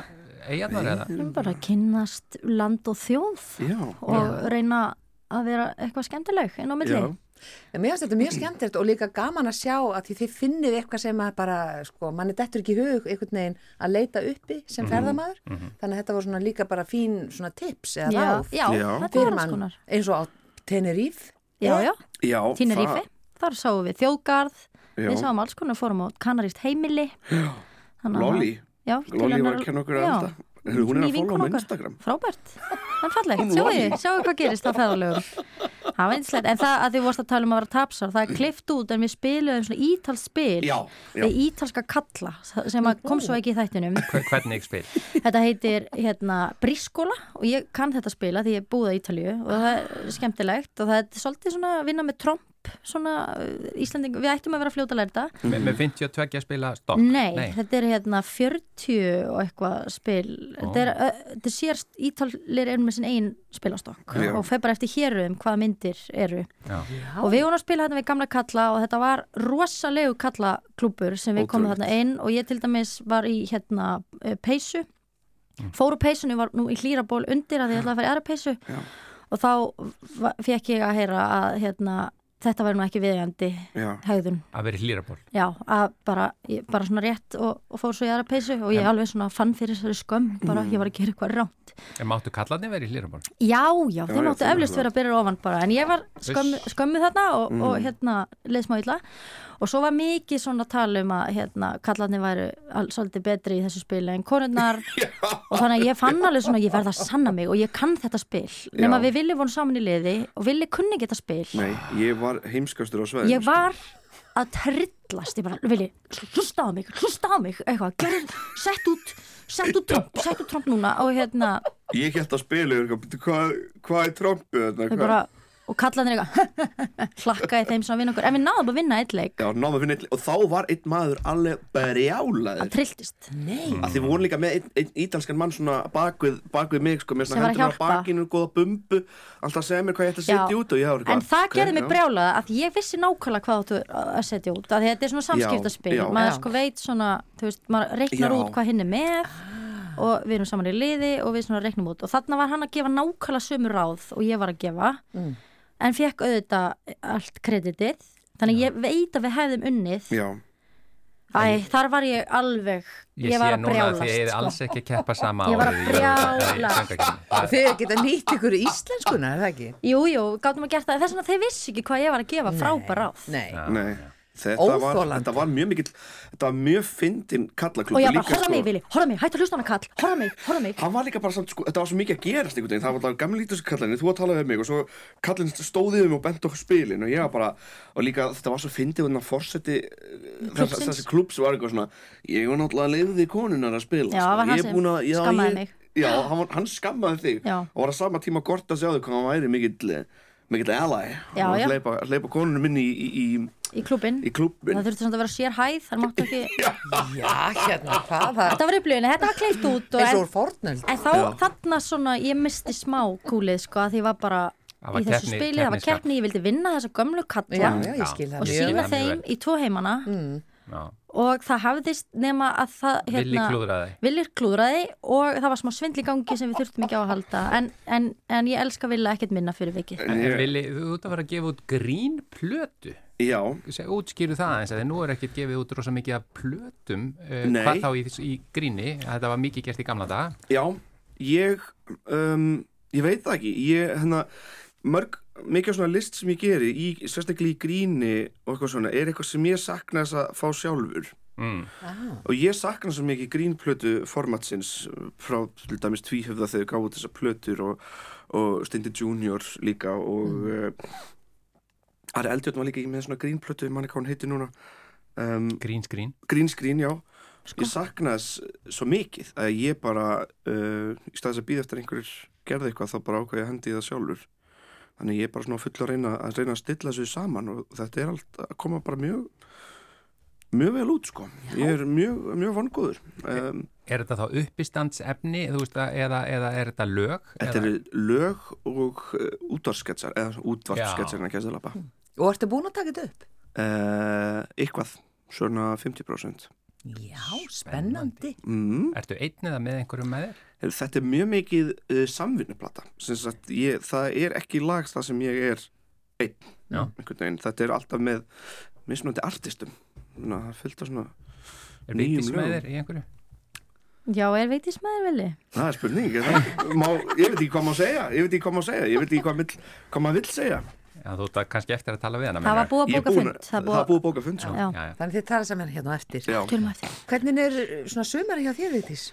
eigarnar eða? Bara að kynnast land og þjóð Já, og reyna að vera eitthvað skemmtileg inn á milli já, Já, mér finnst þetta mjög skemmtilegt og líka gaman að sjá að því þið finnið eitthvað sem að bara, sko, manni dettur ekki í hug einhvern veginn að leita uppi sem ferðamaður. Þannig að þetta var svona líka bara fín svona tips eða já, ráð já, Já. fyrir mann eins og á Tenerife. já, já, já Tínerífi, þar sáum við þjóðgarð. Já. við sáum alls konar, fórum á kanaríst heimili til Lolly var að kenna okkur að þetta Hún er að vinkona á. Instagram. Frábært, en fallegt, sjáu Lolly. þið, sjáu hvað gerist á ferðalögum. Það var einslegt, en það að þið vorst að tala um að vera tapsar, það er klift út en við spiluðum svona ítalst spil Já, já. við ítalska kalla sem kom svo ekki í þættinum. Hver- Hvernig spil? Þetta heitir hérna Brískóla og ég kann þetta spila því ég er búið á Ítalíu og það er skemmtilegt og það er svolítið svona að vinna með tromp svona uh, Íslanding, við ættum að vera fljóta að læra þetta Me, með 52 að spila stokk? Nei, þetta er hérna 40 og eitthvað spil þetta er, uh, þetta er sér ítalir eru með sinn eigin spilastokk Já. og feð bara eftir hérum hvaða myndir eru Já. og við vorum að spila hérna við gamla kalla og þetta var rosalegu kallaklúpur sem við komum Ótrúlegt. þarna inn og ég til dæmis var í hérna uh, peysu fóru peysunni var nú í hlýraból undir að ég ætlaði að fara í aðra peysu Já. og þá fekk ég að heyra að hérna, þetta væri nú ekki viðjandi Já, hegðun. Að vera í hlýraból? Já, að bara, ég, bara svona rétt og, og fór svo í aðra peysu og ég alveg svona fann fyrir þessari skömm bara ég var að gera eitthvað ránt En máttu kallarni vera í hlýraból? Já, já, þeir já, máttu eflust vera að byrja ofan bara en ég var skömmu, skömmu þarna og, og hérna leið smá illa og svo var mikið svona tala um að hérna kallarnir væru al, svolítið betri í þessu spili en konurnar. Og þannig að ég fann alveg svona ég verða að sanna mig og ég kann þetta spil. Nema við Vili vorum saman í liði og Vili kunni ekki þetta spil. Nei, ég var heimskastur á sveðin ég var að trillast. Ég bara, Vili, hlusta á mig hlusta á mig, eitthvað, gerð, sett út sett út tromp, sett út tromp núna og hérna, Ég held að eitthvað, hvað, hvað er þarna? við Hvað- og kallanir eitthvað hlakkaði þeim sem að vinna okkur en við náðum að vinna eitt leik Já, náðum að finna einn, og þá var einn maður alveg brjálaður að trilltist Nei. að þið voru líka með einn, einn ítalskan mann svona bakvið, bakvið mig sko, með Sem svona var að hendur á hjálpa. bakinu, góða bumbu alltaf segja mér hvað ég ætti að setja út og ég var eitthvað en það ok, gerði mig já. brjálaða að ég vissi nákvæmlega hvað áttu að setja út að þetta er svona já. maður sko veit svona, þú veist, maður reiknar Já. út hvað hinn er með og við erum saman í liði og við svona reiknum út og þarna var hann að gefa nákvæmlega sömu ráð og ég var að gefa Mm. En fekk auðvitað allt kreditið þannig ég veit að við hefðum unnið Já, Æ, þar var ég alveg Ég, ég sé var að núna að brjálast þið er sko. alls ekki að keppa sama Ég var að árið brjálast. Þið geta nýtt ykkur í íslenskuna, er það ekki? Jú, jú, gátum að gera það þess vegna þeir vissi ekki hvað ég var að gefa frábær ráð Nei. Já, Nei, já. Þetta var, þetta var mjög mikill Þetta var mjög fyndin og kallaklúb ég bara, horfa mig, Vili, horfa mig, hættu að hlusta hana kall horfa mig, horfa mig Hann var líka bara samt, sko, þetta var svo mikið að gerast einhvern veginn, það var alltaf gamli lítus kallinni, þú að tala við mig og svo kallin stóðið um og bent okkur spilin og ég var bara, og líka þetta var svo fyndið þannig að forseti þess, Klúbbsins. þessi klubs var eitthvað svona, ég var náttúrulega leiði konunar að spila, Já, var hann ég er sem búin að, já, ég. Já, hann, var, hann skammaði þig Já. og var að sama tíma gort að sjáðu hvað hann væri mikill, mikill ally, Já, að hleypa, hleypa konunum inn í, í, í, í klubin í klubbin. það þurfti samt að vera sér hæð þar máttu ekki Já, hérna, hvað það? þetta var upplifinu, þetta var kleift út og Eins og fornöld. en þá, þarna svona, ég misti smá kúlið sko, að því ég var bara Það var í þessu keppni- spili, það var keppni ég vildi vinna þessa gömlu kalla. Já, já, ég skil það og mjög sína þeim í tvo heimana Já. og það hafðist nema að það Villi hérna, klúðraði. Villir klúðraði og það var smá svindl í gangi sem við þurftum ekki á að halda. En, en, en ég elska Villa ekkert minna fyrir vikið. Vili, þú ert að vera að gefa út grín plötu. Já, Seg- útskýru það eins að nú er ekkert gefið út rosa mikið af plötum uh, hvað þá í, í gríni, þetta var mikið gert í gamla daga. Já, ég um, ég veit það ekki. Ég, hérna, mörg, mikið af svona list sem ég geri í, sérstaklega í gríni og eitthvað svona, er eitthvað sem ég sakna þess að fá sjálfur. Mm. og ég sakna svo mikið grínplötu formatsins frá til dæmis tvíhöfða þegar gáðu þessar plötur og, og Steindi Junior líka og mm. Ari Eldjörn var líka í með svona grínplötu manni hvað hún heiti núna. Um, grín skrín grínskrín, já. Ég sakna þess svo mikið að ég bara uh, í staðis að býða eftir einhverjir gerði eitthvað þá bara ákvæði að hendi það sjálfur þannig ég er bara svona full að reyna að reyna að stilla þessu saman og þetta er allt að koma bara mjög mjög vel út sko ég er mjög, mjög vongóður um, Er þetta þá uppistandsefni þú veist, að- eða, eða er þetta lög? þetta eða? eru lög og uh, útvarsketsar eða útvarsketsar en ekki að selapa Og ertu búin að taka þetta upp? uh, eitthvað, svona 50% Já, spennandi. mm. Ertu einn eða með einhverjum með þér? Þetta er mjög mikið uh, samvinnuplata ég, það er ekki lag það sem ég er einn þetta er alltaf með mismunandi artistum Ná, það fylgta svona Er Nýjum veitis með lögum. þér í einhverju? Já, er veitis með þér Vili? það er spurning er það, má, ég veit ekki hvað má segja ég veit ekki hvað má segja, ég veit ekki hvað, vill, hvað maður vill segja Já, þú ert kannski eftir að tala við hana Það var búið að bóka búin- fund það er búið að bóka fund sko. Já, Já, já. Þannig þið tala saman hérna eftir. Já. tölum að eftir Hvernig er svona sumari hjá þér, Vigdís?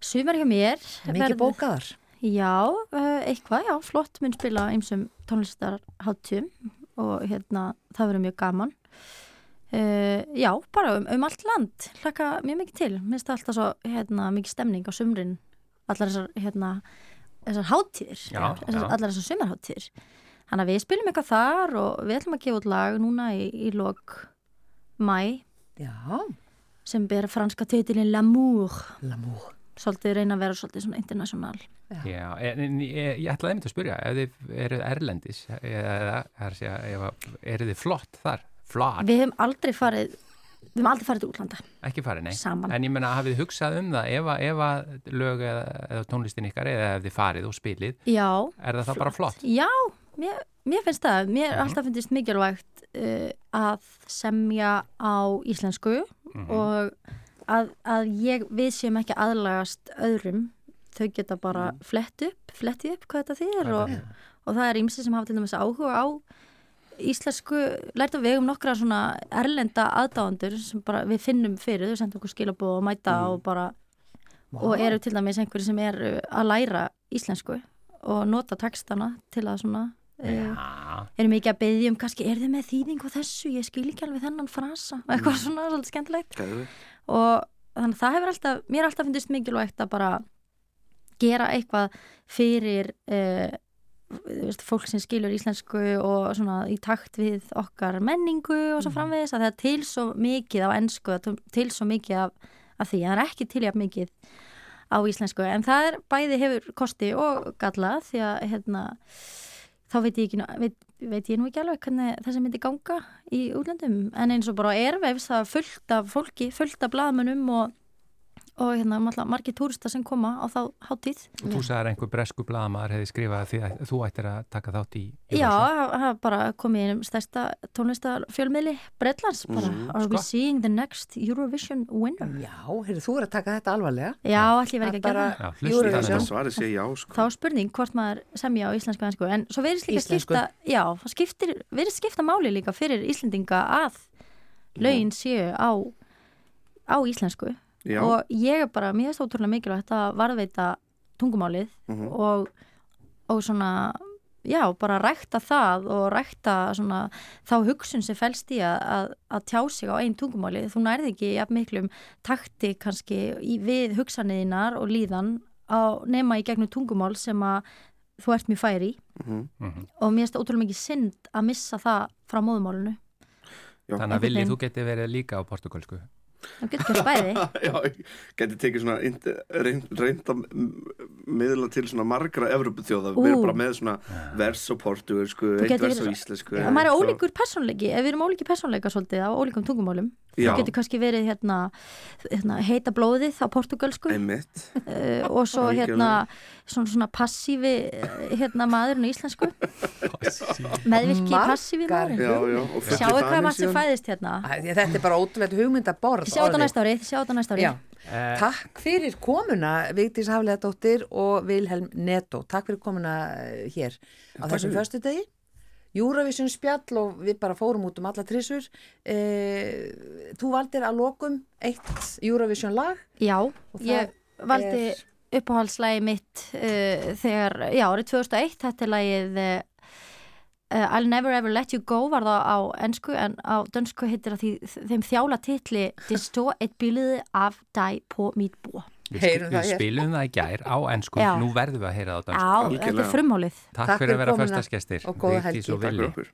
Sumar hjá mér Mikið verður- bókaðar? Já, uh, eitthvað, já, flott mun spila einsum tónlistarháttum og hérna, það verður mjög gaman uh, Já, bara um, um allt land hlaka mjög mikið til, minnst það alltaf svo hérna, mikið stemning á sumrin allar þessar, hérna þessar hátíðir, Já, þessar, já. allar þessar sumarhátíðir Þannig að við spilum eitthvað þar og við ætlum að gefa út lag núna í, í lok mæ Já, sem ber franska titilin L'amour. Lamúr. svolítið reyna að vera svolítið svona international. Já, en, en ég, ég ætlaði einmitt að spyrja ef þið eruð erlendis eða er, segja, ef, eru þið flott þar? Flott, Við hefum aldrei farið við hefum aldrei farið til útlanda. Ekki farið, nei. Saman. En ég menna, hafið þið hugsað um það? Ef, að- ef að lög eða, eða tónlistin ykkar eða ef þið farið og spilið Já, er það þá bara flott? já mér, mér finnst það, mér er Mhm. alltaf finnst mikilvægt uh, að semja á íslensku Mhm. og að, að ég, við séum ekki aðlagast öðrum, þau geta bara flett upp, fletti upp hvað þetta þýðir og, og það er ímsi sem hafa til dæmis áhuga á íslensku, lært að við um nokkra svona erlenda aðdáðandur sem bara við finnum fyrir, þau senda okkur skilabóð og mæta Mhm. og bara og eru til dæmis einhverju sem eru að læra íslensku og nota textana til að svona uh, Já, eru mikið að beðja um kannski, er þið með þýðing á þessu, ég skil ekki alveg þennan frasa. Eitthvað svona svolítið skemmtilegt. Geðveikt. og þannig að það hefur alltaf mér alltaf finnist mikilvægt að bara gera eitthvað fyrir uh, veist, fólk sem skilur íslensku og svona í takt við okkar menningu og svo framvegis að það er til svo mikið á ennsku, til svo mikið af, af því, það er ekki til jafn mikið á íslensku, en það er bæði hefur kosti og galla því að hérna þá veit ég ekki, veit, veit ég nú ekki alveg hvernig þessi myndi ganga í útlöndum. En eins og bara Airwaves það fullt af fólki, fullt af blaðmönnum og og hérna alltaf margir túrista sem koma á þá hátíð Og þú sagðir einhver bresku blaðamaður hefði skrifað því að þú ættir að taka þátt í Já, Eurovision. það það bara komið inn um stærsta tónlistarfjölmiðli Bretlands bara, are we seeing the next Eurovision winner? Já, heyrðu, þú er að taka þetta alvarlega. Já, allir verið ekki að gera Já, Eurovision. svarið sé já sko. þá er spurning hvort maður semja á íslensku ennsku en svo Íslensku. skipta já, það skiptir, skipta máli líka fyrir Íslendinga að lögin séu á á íslensku Já, og ég er bara, mér finnst ótrúlega mikilvægt að varðveita tungumálið Mhm. og, og svona já, bara rækta það og rækta svona þá hugsun sem fælst í að, að, að tjá sig á einn tungumáli þú nærði ekki jafn miklum takti kannski í, við hugsanniðinar og líðan á, nema í gegnum tungumál sem að þú ert mjög færi í mhm. Mhm. og mér finnst ótrúlega mikið synd að missa það frá móðumálinu Já. Þannig að veginn. þú geti verið líka á portugalsku. Það getur ekki að spæði Já, geti tekið svona indi- reynd, reynd að m- miðla til svona margra Evropaþjóða, við erum bara með svona vers á portugalsku, eitt getur vers verið- íslensku og maður er ólíkur persónleiki ef við erum ólíki persónleika svolítið á ólíkum tungumálum Já. það getur kannski verið hérna, hérna heita blóðið á portugalsku Einmitt, uh, og svo hérna svona, svona passífi eh, hérna maðurinn á íslensku. Meðvirki Margar. passífi maðurinn. Já, já og fullir sjáu hvað maður sem fæðist hérna. Æ, Þetta er bara ótrúlega hugmyndaborð. Sjá þetta næsta ári, sjá þetta næsta ári Já, takk fyrir komuna Vigdís Hafleðadóttir og Vilhelm Netto. Takk fyrir komuna eh, hér á takk þessum fyrir. föstu degi. Júravision spjall og við bara fórum út um alla trissur. Eh, þú valdir að lokum eitt Júravision lag. Já, ég valdi er- uppáhaldslægi mitt uh, þegar, já, árið 2001 þetta er lagið uh, I'll Never Ever Let You Go var það á ennsku en á dönsku heitir það því, þeim þjála titli Det står et billede af dig på mitt bord Við, við spilum það í gær á ennsku, Já. nú verðum við að heyra það á dansku. Já, þetta er frumhálið Takk, Takk fyrir að vera komuna föstaskestir. og góða helgi.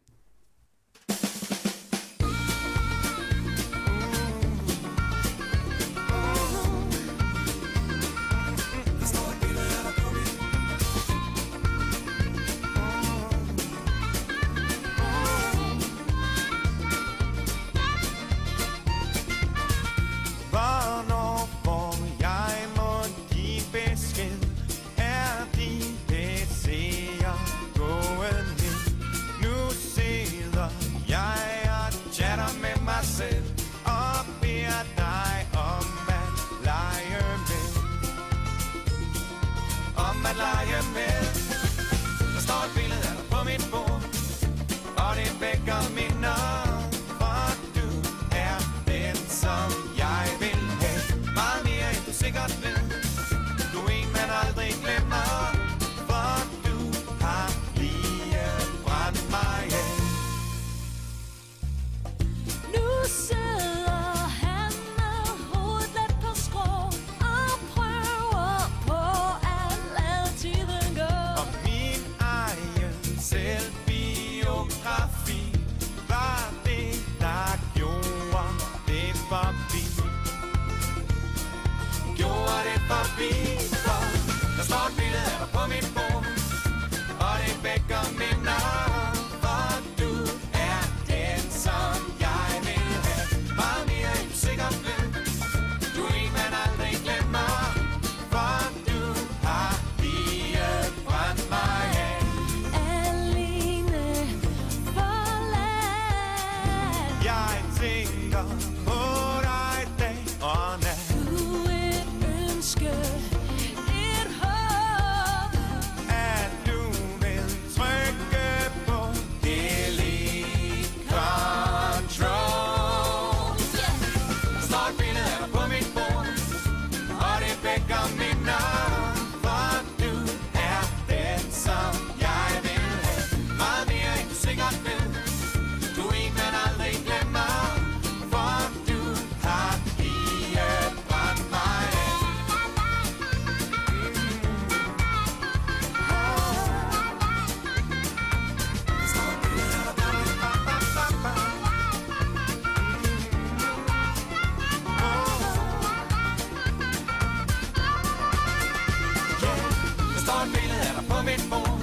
Står et billede af dig på mit bord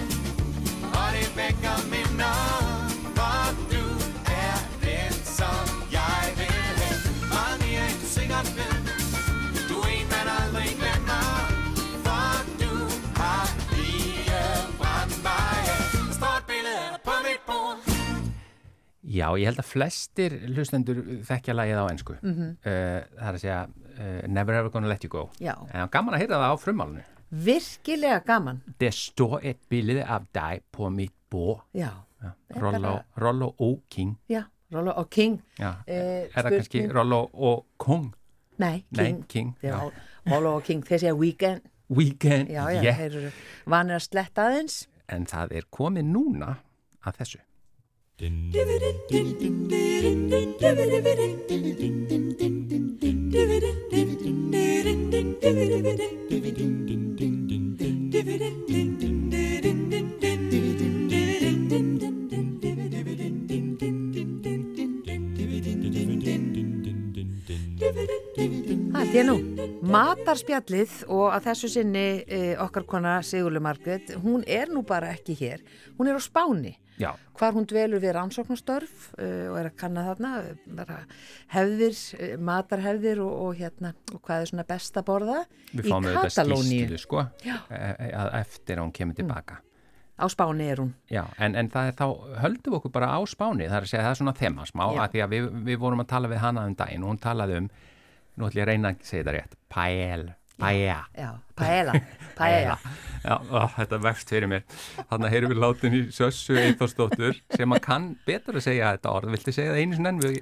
Og det vækker minder For du er den, som jeg vil have Meget mere end du sikkert ved Du er en, man aldrig glemmer For du har lige brændt mig Der står et billede af dig på mit bord Já, ég held að flestir hlustendur þekkja lagið á ennsku. Mm -hmm. uh, eh, það er að segja uh, Never Ever Gonna Let You Go. Já. En það er gaman að hýrra það á frumálunni. Virkilega gaman. Det står et billede af dig på mit bord. Já, Ja. er Rollo, Rollo og King. já, Rollo og King. Já. Eh, er það kannski spurning- Rollo og Kong? Nei, Nei, King. King, Það já. er Rollo og King, þeir segja weekend. Weekend, Já, já, yeah. þeir eru vanir að sletta aðeins. En það er komið núna að þessu. Það er nú. Matarspjallið og að þessu sinni e, okkar kona Sigurlu Margrét, hún er nú bara ekki hér. Hún er á Spáni. Já, hvar hún dvelur við rannsóknarstörf uh, og er að kanna þarna bara hefðir, uh, matarhefðir og, og hérna, og hvað er svona best að borða við í fáum auðvitað skýslu, sko, e- e- eftir að hún kemur tilbaka. á Spáni er hún Já, en, en það er þá, höldum við okkur bara á Spáni, það er að segja, það er svona þema smá, að því að við, við vorum að tala við hana um daginn og hún talaði um, nú ætlum ég að reyna að segja þetta rétt, paella, paella. já, paella, paella Já, ó, þetta vext fyrir mér. Þannig að heyrum við látin í Sössu Eithorsdóttur sem að kann betur að segja þetta orð. Viltu segja það einu sinni en við...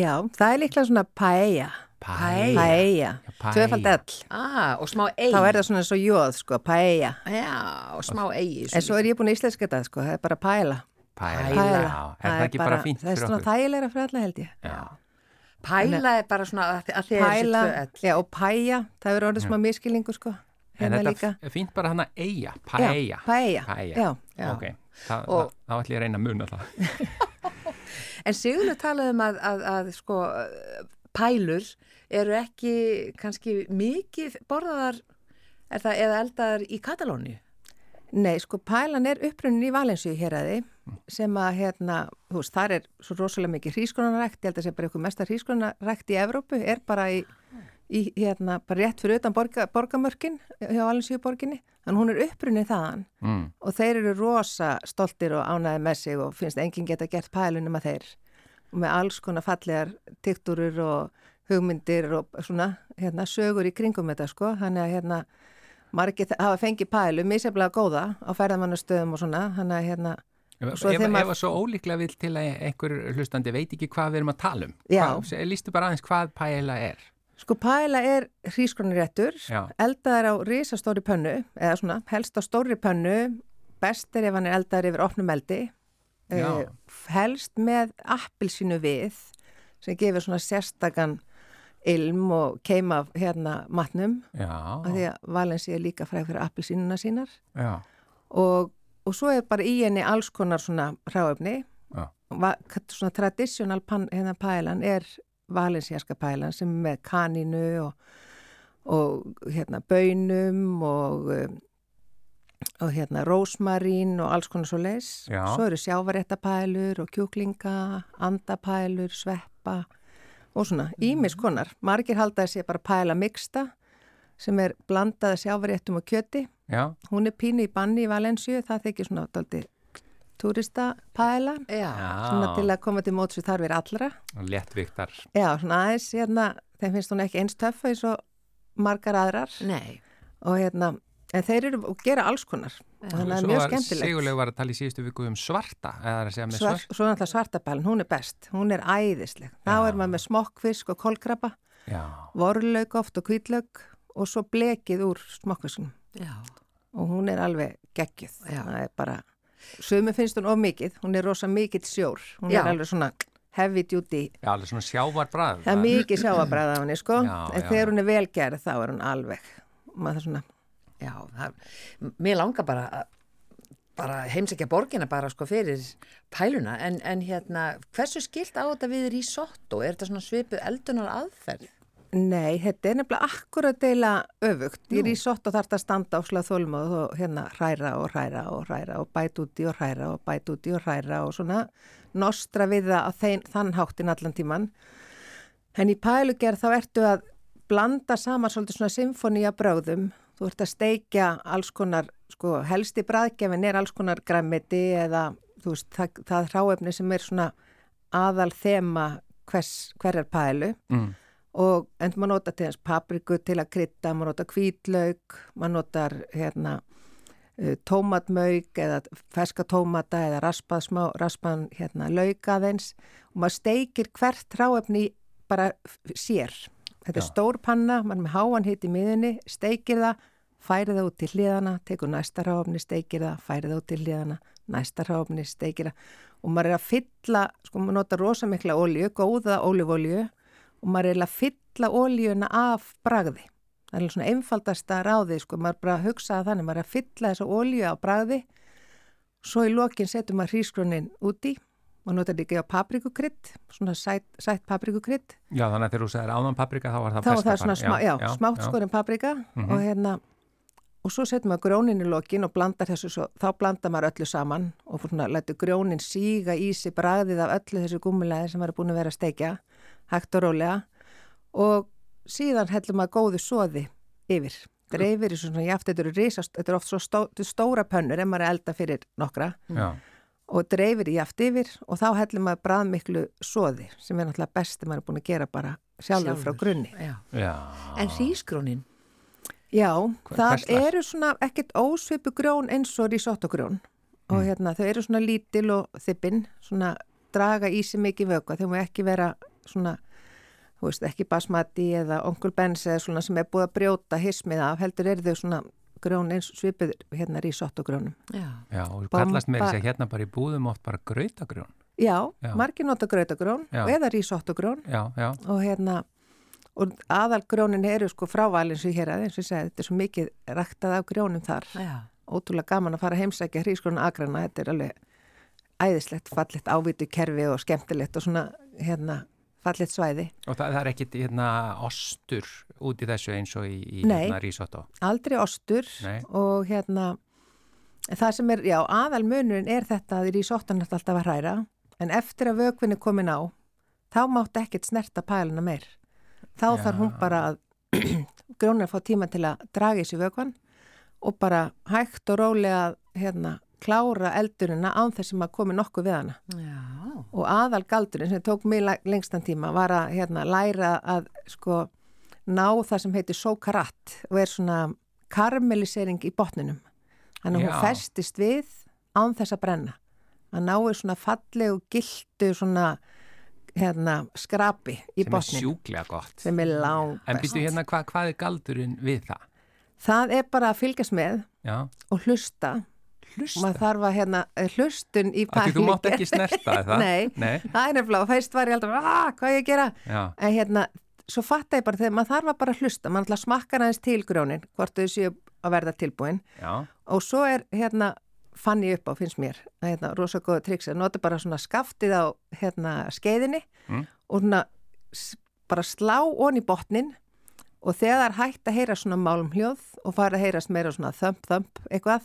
Já, það er líklega svona paella. Paella. Paella. Tvöfald ell. ah, og smá eigi Þá er það svona svo jóð, sko, paella. já, og smá eigi En svo er ég búin að íslenska þetta, sko, það er bara paella. Paella. Paella. Er það ekki bara fínt Það er fyrir svona okkur? þægilegra fyrir alla held ég. Já, pæla er bara svona að, að er ell já, og paella, það er orðið smá miskilningu, sko. en Hérna þetta líka. er fínt bara hann að eiga. Já, paella, já. Já. Ok, Þa, Og- það, þá ætlum ég að reyna að muna það. en Sigurlu talaði um að, að, að sko, pælur eru ekki kannski mikið borðaðar er það eða eldaðar í Katalóni Nei, sko, pælan er upprunnin í Valensíu hér að þið sem að, hérna, þú veist, þar er svo rosalega mikið hrískonarækt, ég held að sé bara eitthvað mesta hrískonarækt í Evrópu, er bara í, í hérna, bara rétt fyrir utan borga, borgamörkin hjá Valensíu borginni, þannig hún er upprunnin þaðan Mm. og þeir eru rosa stoltir og ánæði með sig og finnst enginn geta gert pælunum að þeir og með alls konar fallegar tiktúrur og hugmyndir og svona, hérna, sögur í kringum þetta, sko, þannig að, hérna, margir hafa fengið pælu, misjaflega góða á ferðamannastöðum og svona, þannig að hérna, Ef, svo ef, þeim að- ef að svo ólíklega vil til að einhver hlustandi veit ekki hvað við erum að tala um. Hvað, lístu bara aðeins hvað paella er. sko pæla er hrísgrunaréttur, Já. eldaðar á risastóri pönnu, eða svona, helst á stóri pönnu, best er ef hann er eldaðar yfir opnum eldi, Já. eh, helst með appilsínu við, sem gefur svona sérstakann ilm og keima af hérna matnum, af því að Valensi er líka fræg fyrir appilsínuna sínar. Og, og svo er bara í henni alls konar svona hráöfni svona traditional pan, hérna pælan er valensiaska pælan sem er með kaninu og, og hérna bönum og um, og hérna rósmarín og alls konar svo leis Já. svo eru sjávaréttapælur og kjúklinga andapælur, sveppa og svona ímis konar. Margir halda að sé bara pæla miksta sem er blandaða sjávaréttum og kjöti. Já, hún er pínu í banni í Valensju það þykir svona daldi turistapæla já, svona til að koma til móts við þarfir allra. Léttvíktar. já, svona aðeins, hérna, þeim finnst hún ekki eins töffa eins og margar aðrar. Nei. Og hérna, en þeir eru að gera alls konar. og þannig að það er mjög skemmtilegt Sigurlega var að tala í síðustu viku um svarta, er svart. svo náttúrulega svartabælan, hún er best hún er æðisleg, þá er maður með smokkfisk og kolkrabba, Já, vorlaug oft og hvítlaug og svo blekið úr smokkfiskunum já, og hún er alveg geggjuð Já. það er bara, sömu finnst hún of mikið hún er rosa mikill sjór hún Já. er alveg svona heavy duty já, alveg svona sjávar bræð. það er mikið sjáabræð af henni sko Já, en já. þegar hún er velgerð þá er hún alveg maður svona, já það, mér langar bara að bara heimsækja borgina bara sko fyrir pæluna. En, en hérna hversu skilt á þetta við risotto? Er þetta svona svipuð eldunar aðferð nei, þetta er nefnilega akkurat deila öfugt. Í risotto þarf þetta að standa á slað þólmóð og hérna hræra og hræra og hræra og bæt úti og hræra og bæt úti og hræra og svona nostra við það á þeim, þann háttin allan tíman En í pælugerð þá ertu að blanda saman svolítið svona symfónía bröðum. Þú ert að steikja alls konar, sko, helsti bræðgefin er alls konar græmiti eða þú veist, það, það hráefni sem er svona aðal þema hvers, hverjar pælu mm. og en maður nota til þess papriku til að krydda, maður nota hvítlaug, maður notar hérna uh, tómatmauk eða ferska tómata eða raspað smá, raspan hérna lauk aðeins og maður steikir hvert ráefni bara sér. Þetta er Já. stór panna, er með háan hitt í miðunni, steikir það, færið það út til hliðana, tekur næsta ráefni, steikir það, færið það út til hliðana, næsta ráefni, steikir það og maður er að fylla, sko maður nota rosa mikla olju, góða ólífólju og maður er að fylla óljuna af bragði. Það er svona einfaldasta ráði, sko, maður bara hugsaði þannig, maður er að fylla þessa ólju á bragði, svo í lokin setur maður hrískronin úti, maður notar líka á paprikukrydd, svona sætt, sætt paprikukrydd, Já, þannig að þegar þú segir áðan paprika þá var það þá er ferska það svona smá, já, já, smátt skorinn paprika Mhm. og hérna, og svo setur maður grónin í lokin og blandar þessu svo, þá blandar maður öllu saman og svona lætur grónin síga í sig bragðið af öllu þessu gúmulegði sem maður er búin að vera að steikja, hægt og rólega. Og síðan hellur maður góðu soði yfir. Dreifir í svona jaft, þetta eru risast, þetta eru oft svo stó, stóra pönnur ef maður er elda fyrir nokkra. Já, og dreifir í jaft yfir og þá hellur maður bræðmiklu soði sem er náttúrulega best sem maður er búin að gera bara sjálfur frá grunni. Já. já. En hrísgrónin, Já, Hva- það hvers lags? eru svona ekkert ósvipu grjón eins og risotto-grjón og Mm. hérna þau eru svona lítil og þippin, svona draga í sig mikið vöku, þau má ekki vera svona, þú veist, ekki basmati eða onkel Benz eða svona sem er búið að brjóta hismið af, heldur eru þau svona grjón eins svipið hérna risotto-grjónum. já. Já, og kallast með þess að hérna bara í búðum oft bara grautagrjón. Já, Já. margir nota grautagrjón Já. eða risotto-grjón Já, já, og hérna og aðal grjónin eru sko frávalins í hér aðeins, ég segi, þetta er svo mikið ræktað af grjónum þar. Já. ótrúlega gaman að fara heimsækja hrísgrona agrana, þetta er alveg æðislegt, fallet ávitu kerfi og skemmtilegt og svona hérna fallet svæði. og það, það er ekkit hérna ostur út í þessu eins og í, í Nei. hérna risotto. Aldrei ostur Nei. og hérna það sem er, já, aðal munurinn er þetta að í risottan er alltaf að hræra en eftir að vökvinn er komin á þá mátt ekkert snerta pæluna meir. Þá Já. þarf hún bara að grónar fá tíma til að draga í sig vökvann og bara hægt og rólega að, hérna, klára eldurina án þess að komi nokkuð við hana. Já. og aðal galdurinn sem tók mig lengstan tíma var að hérna, læra að sko ná það sem heitir sókarat og er svona karamellisering í botninum þannig að hún festist við án þess að brenna að náir svona fallegu gildu svona hérna skrapi í sem er sjúklega gott. sem er lang En best býtu hérna, hva, hvað er galdurinn við það? það er bara að fylgjast með Já, og hlusta hlusta. maður þarf að hérna eh, hlustun í því þú mátt pælingi. ekki snerta er það? Nei. Nei. það er nefnilega, fæst var ég alltaf að hvað ég gera Já, en hérna, svo fatta ég bara þegar maður þarf að bara hlusta, maður ætla að smakka aðeins til grjónin, hvort þau séu að verða tilbúin já, og svo er hérna, fann ég upp á, finnst mér að hérna, rosa góða triks, að nota bara svona skaftið á hérna skeiðinni Mm. og svona bara slá onni botnin og þegar hægt að heyra svona málumhljóð og fara að heyrast meira svona þömp, þömp, eitthvað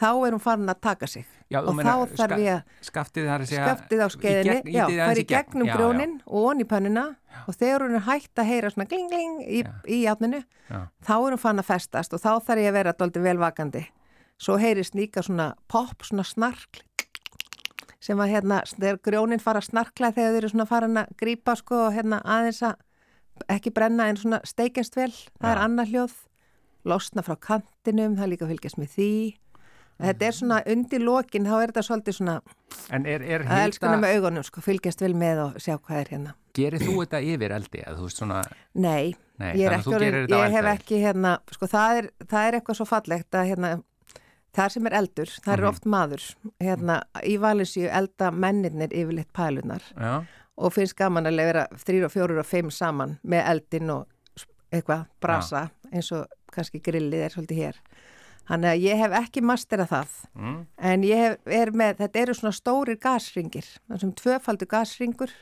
þá er hún farin að taka sig. Já, og meinar, þá þarf ég að skaftið að skaftið á skeiðinni, gegn- já, aðeins fær í gegnum grjónin og onni pönnuna og þegar hún er hægt að heyra svona gling gling í, í játninu, Já. þá er hún fann að festast og þá þarf ég að vera doldi velvakandi svo heyrist líka svona pop, svona snarkl sem að hérna, þegar grjónin fara að snarkla þegar þeir eru svona farin að grípa sko og hérna aðeins að ekki brenna en svona steikjast vel. Það er Já. annað hljóð, losna frá kantinum, það er líka fylgjast með því Þetta er svona undir lokin, þá er þetta svolítið svona En er, er að elskuna hita, með augunum, sko, fylgjast vel með og sjá hvað er hérna. gerir þú þetta yfir eldi? Svona, Nei, Nei, ég ekki orðin, ég hef ekki hérna, sko, það er, það er eitthvað svo fallegt að hérna, það sem er eldur, það er Mhm. oft maður, hérna, í valisíu elda mennirnir yfirleitt pælunar já, og finnst gaman að vera þrýr og fjórir og fimm saman með eldin og eitthvað, brasa, eins og kannski grillið er svolítið hér. Þannig að ég hef ekki masterað það. mm, En ég hef, er með, þetta eru svona stórir gasringir, það sem tvöfaldur gasringur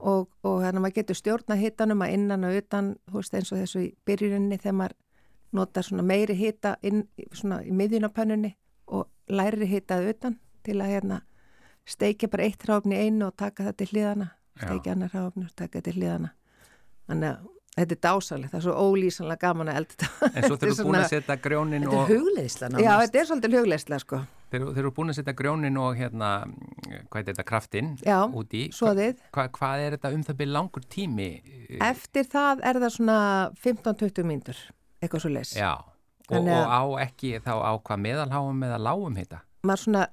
og, og þannig að maður getur stjórna hitanum að innan og utan, veist eins og þessu í byrjuninni þegar maður notar svona meiri hita inn, svona í miðjunapönnunni og læri hitað utan til að hérna steikja bara eitt ráfni einu og taka það til hliðana, steikja annar ráfni og taka það til hliðana. Þannig að þetta er dásalegt, það er svo ólýsanlega gaman að elda þetta. en svo Þetta þeir eru búin að setja grjónin Þetta og er hugleiðsla Já, þetta er svolítið hugleislega sko. þeir, þeir eru búin að setja grjónin og hérna hvað er þetta kraftinn Já, út í? soðið. Hva, hvað er þetta um það byrja langur tími? Eftir það er það svona 15-20 mínútur, eitthvað svo leys. Já, og, Þannig og á ekki þá á hvað meðalháum eða lágum hita? Maður svona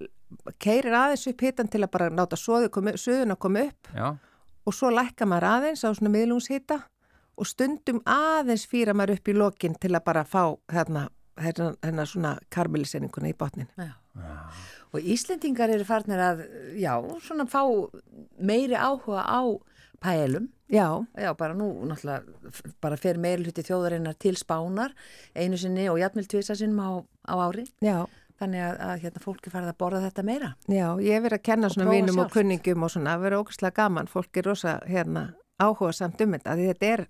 keirir aðeins upp hitan til að bara náta suðun að koma upp Já, og svo lækka maður aðeins á svona miðlungshita og stundum aðeins fýra maður upp í lokin til að bara fá hérna, hérna, hérna svona karmelisenninguna í botnin. Já. Og Íslendingar eru farnir að, já, svona fá meiri áhuga á pælum. Já, Já, bara nú, náttúrulega, bara fer meiri hluti þjóðarinnar til spánar einu sinni og jafnvel tvisa sinnum á, á ári. já, Þannig að, að hérna, fólki farið að borða þetta meira. já, ég hef verið að kenna Og svona vinum og sjálft. kunningum og svona, það verið ógæslega gaman, fólk er rosa hérna áhuga samt um þetta, því þetta er,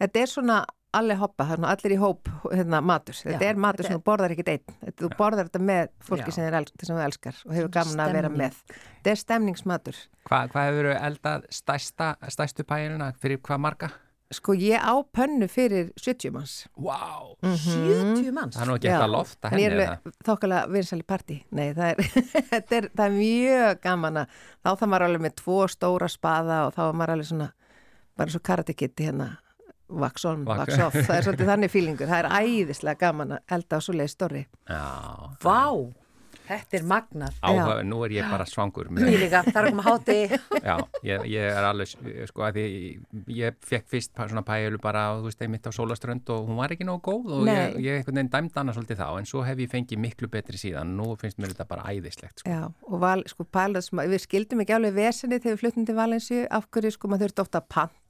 þetta er svona allir hoppa, hérna, allir í hóp hérna, matur, þetta Já, er matur þetta sem þú borðar ekkit einn, þetta, þú borðar þetta með fólki sem, er, sem þú elskar og hefur gaman að vera með, þetta er stemningsmatur. Hva, hvað hefur eldað stærsta, stærstu pæluna fyrir hvað marga? Sko ég á pönnu fyrir 70 manns. Wow. 70 manns. það er nú ekki Já. eftir að lofta En henni er þokkalega vinsæli partí. Nei, það er, þetta er, það er mjög gaman að þá það maður alveg með tvo stóra spaða og þá var maður alveg svona, bara svo karatekitti hérna, wax on, Wax- off. Það er svolítið þannig fílingur. Það er æðislega gaman að elda á svo leið stóri. Já, Vá, þetta er magnað. áhuga, nú er ég bara svangur með Ég líka, það er að koma háti. Já, ég, ég er alveg, sko, að því ég fekk fyrst svona pælu bara, þú veist, einmitt á sólaströnd og hún var ekki nógu góð og Nei. ég, ég einhvern veginn dæmd annars svolítið þá, en svo hef ég fengið miklu betri síðan, nú finnst mér þetta bara æðislegt, sko. Já, og val, sko, að- við skildum ekki alveg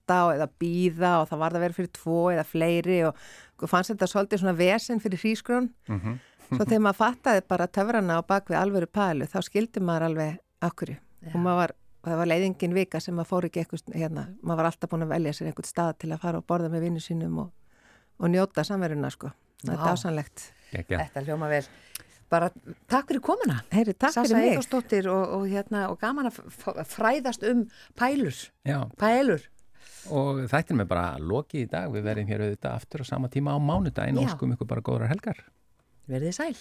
að panta og eða býða og það var það verið fyrir tvo eða fleiri og sko, fannst þetta svolítið svona vesen fyrir hrísgrón. Mhm. Svo þegar maður fattaði bara töfrana á bakvið alvöru pælu, þá skildi maður alveg af hverju. Og maður var, það var leiðingin vika sem maður fór ekki eitthvað, hérna, maður var alltaf búin að velja sér einhvern stað til að fara og borða með vinnu sínum og, og njóta samveruna, sko. Það er. Gekja. Þetta hljóma vel. Bara takk fyrir komuna. Heyri, takk mig. Eithórsdóttir og, og, hérna, og gaman að fræðast um pælur. Já, Pælur. Og þættin með bara lokið í dag, við verðum hér auðvitað aftur á sama tíma á mánudaginn og skum ykkur bara góðrar helgar. Verðið sæl.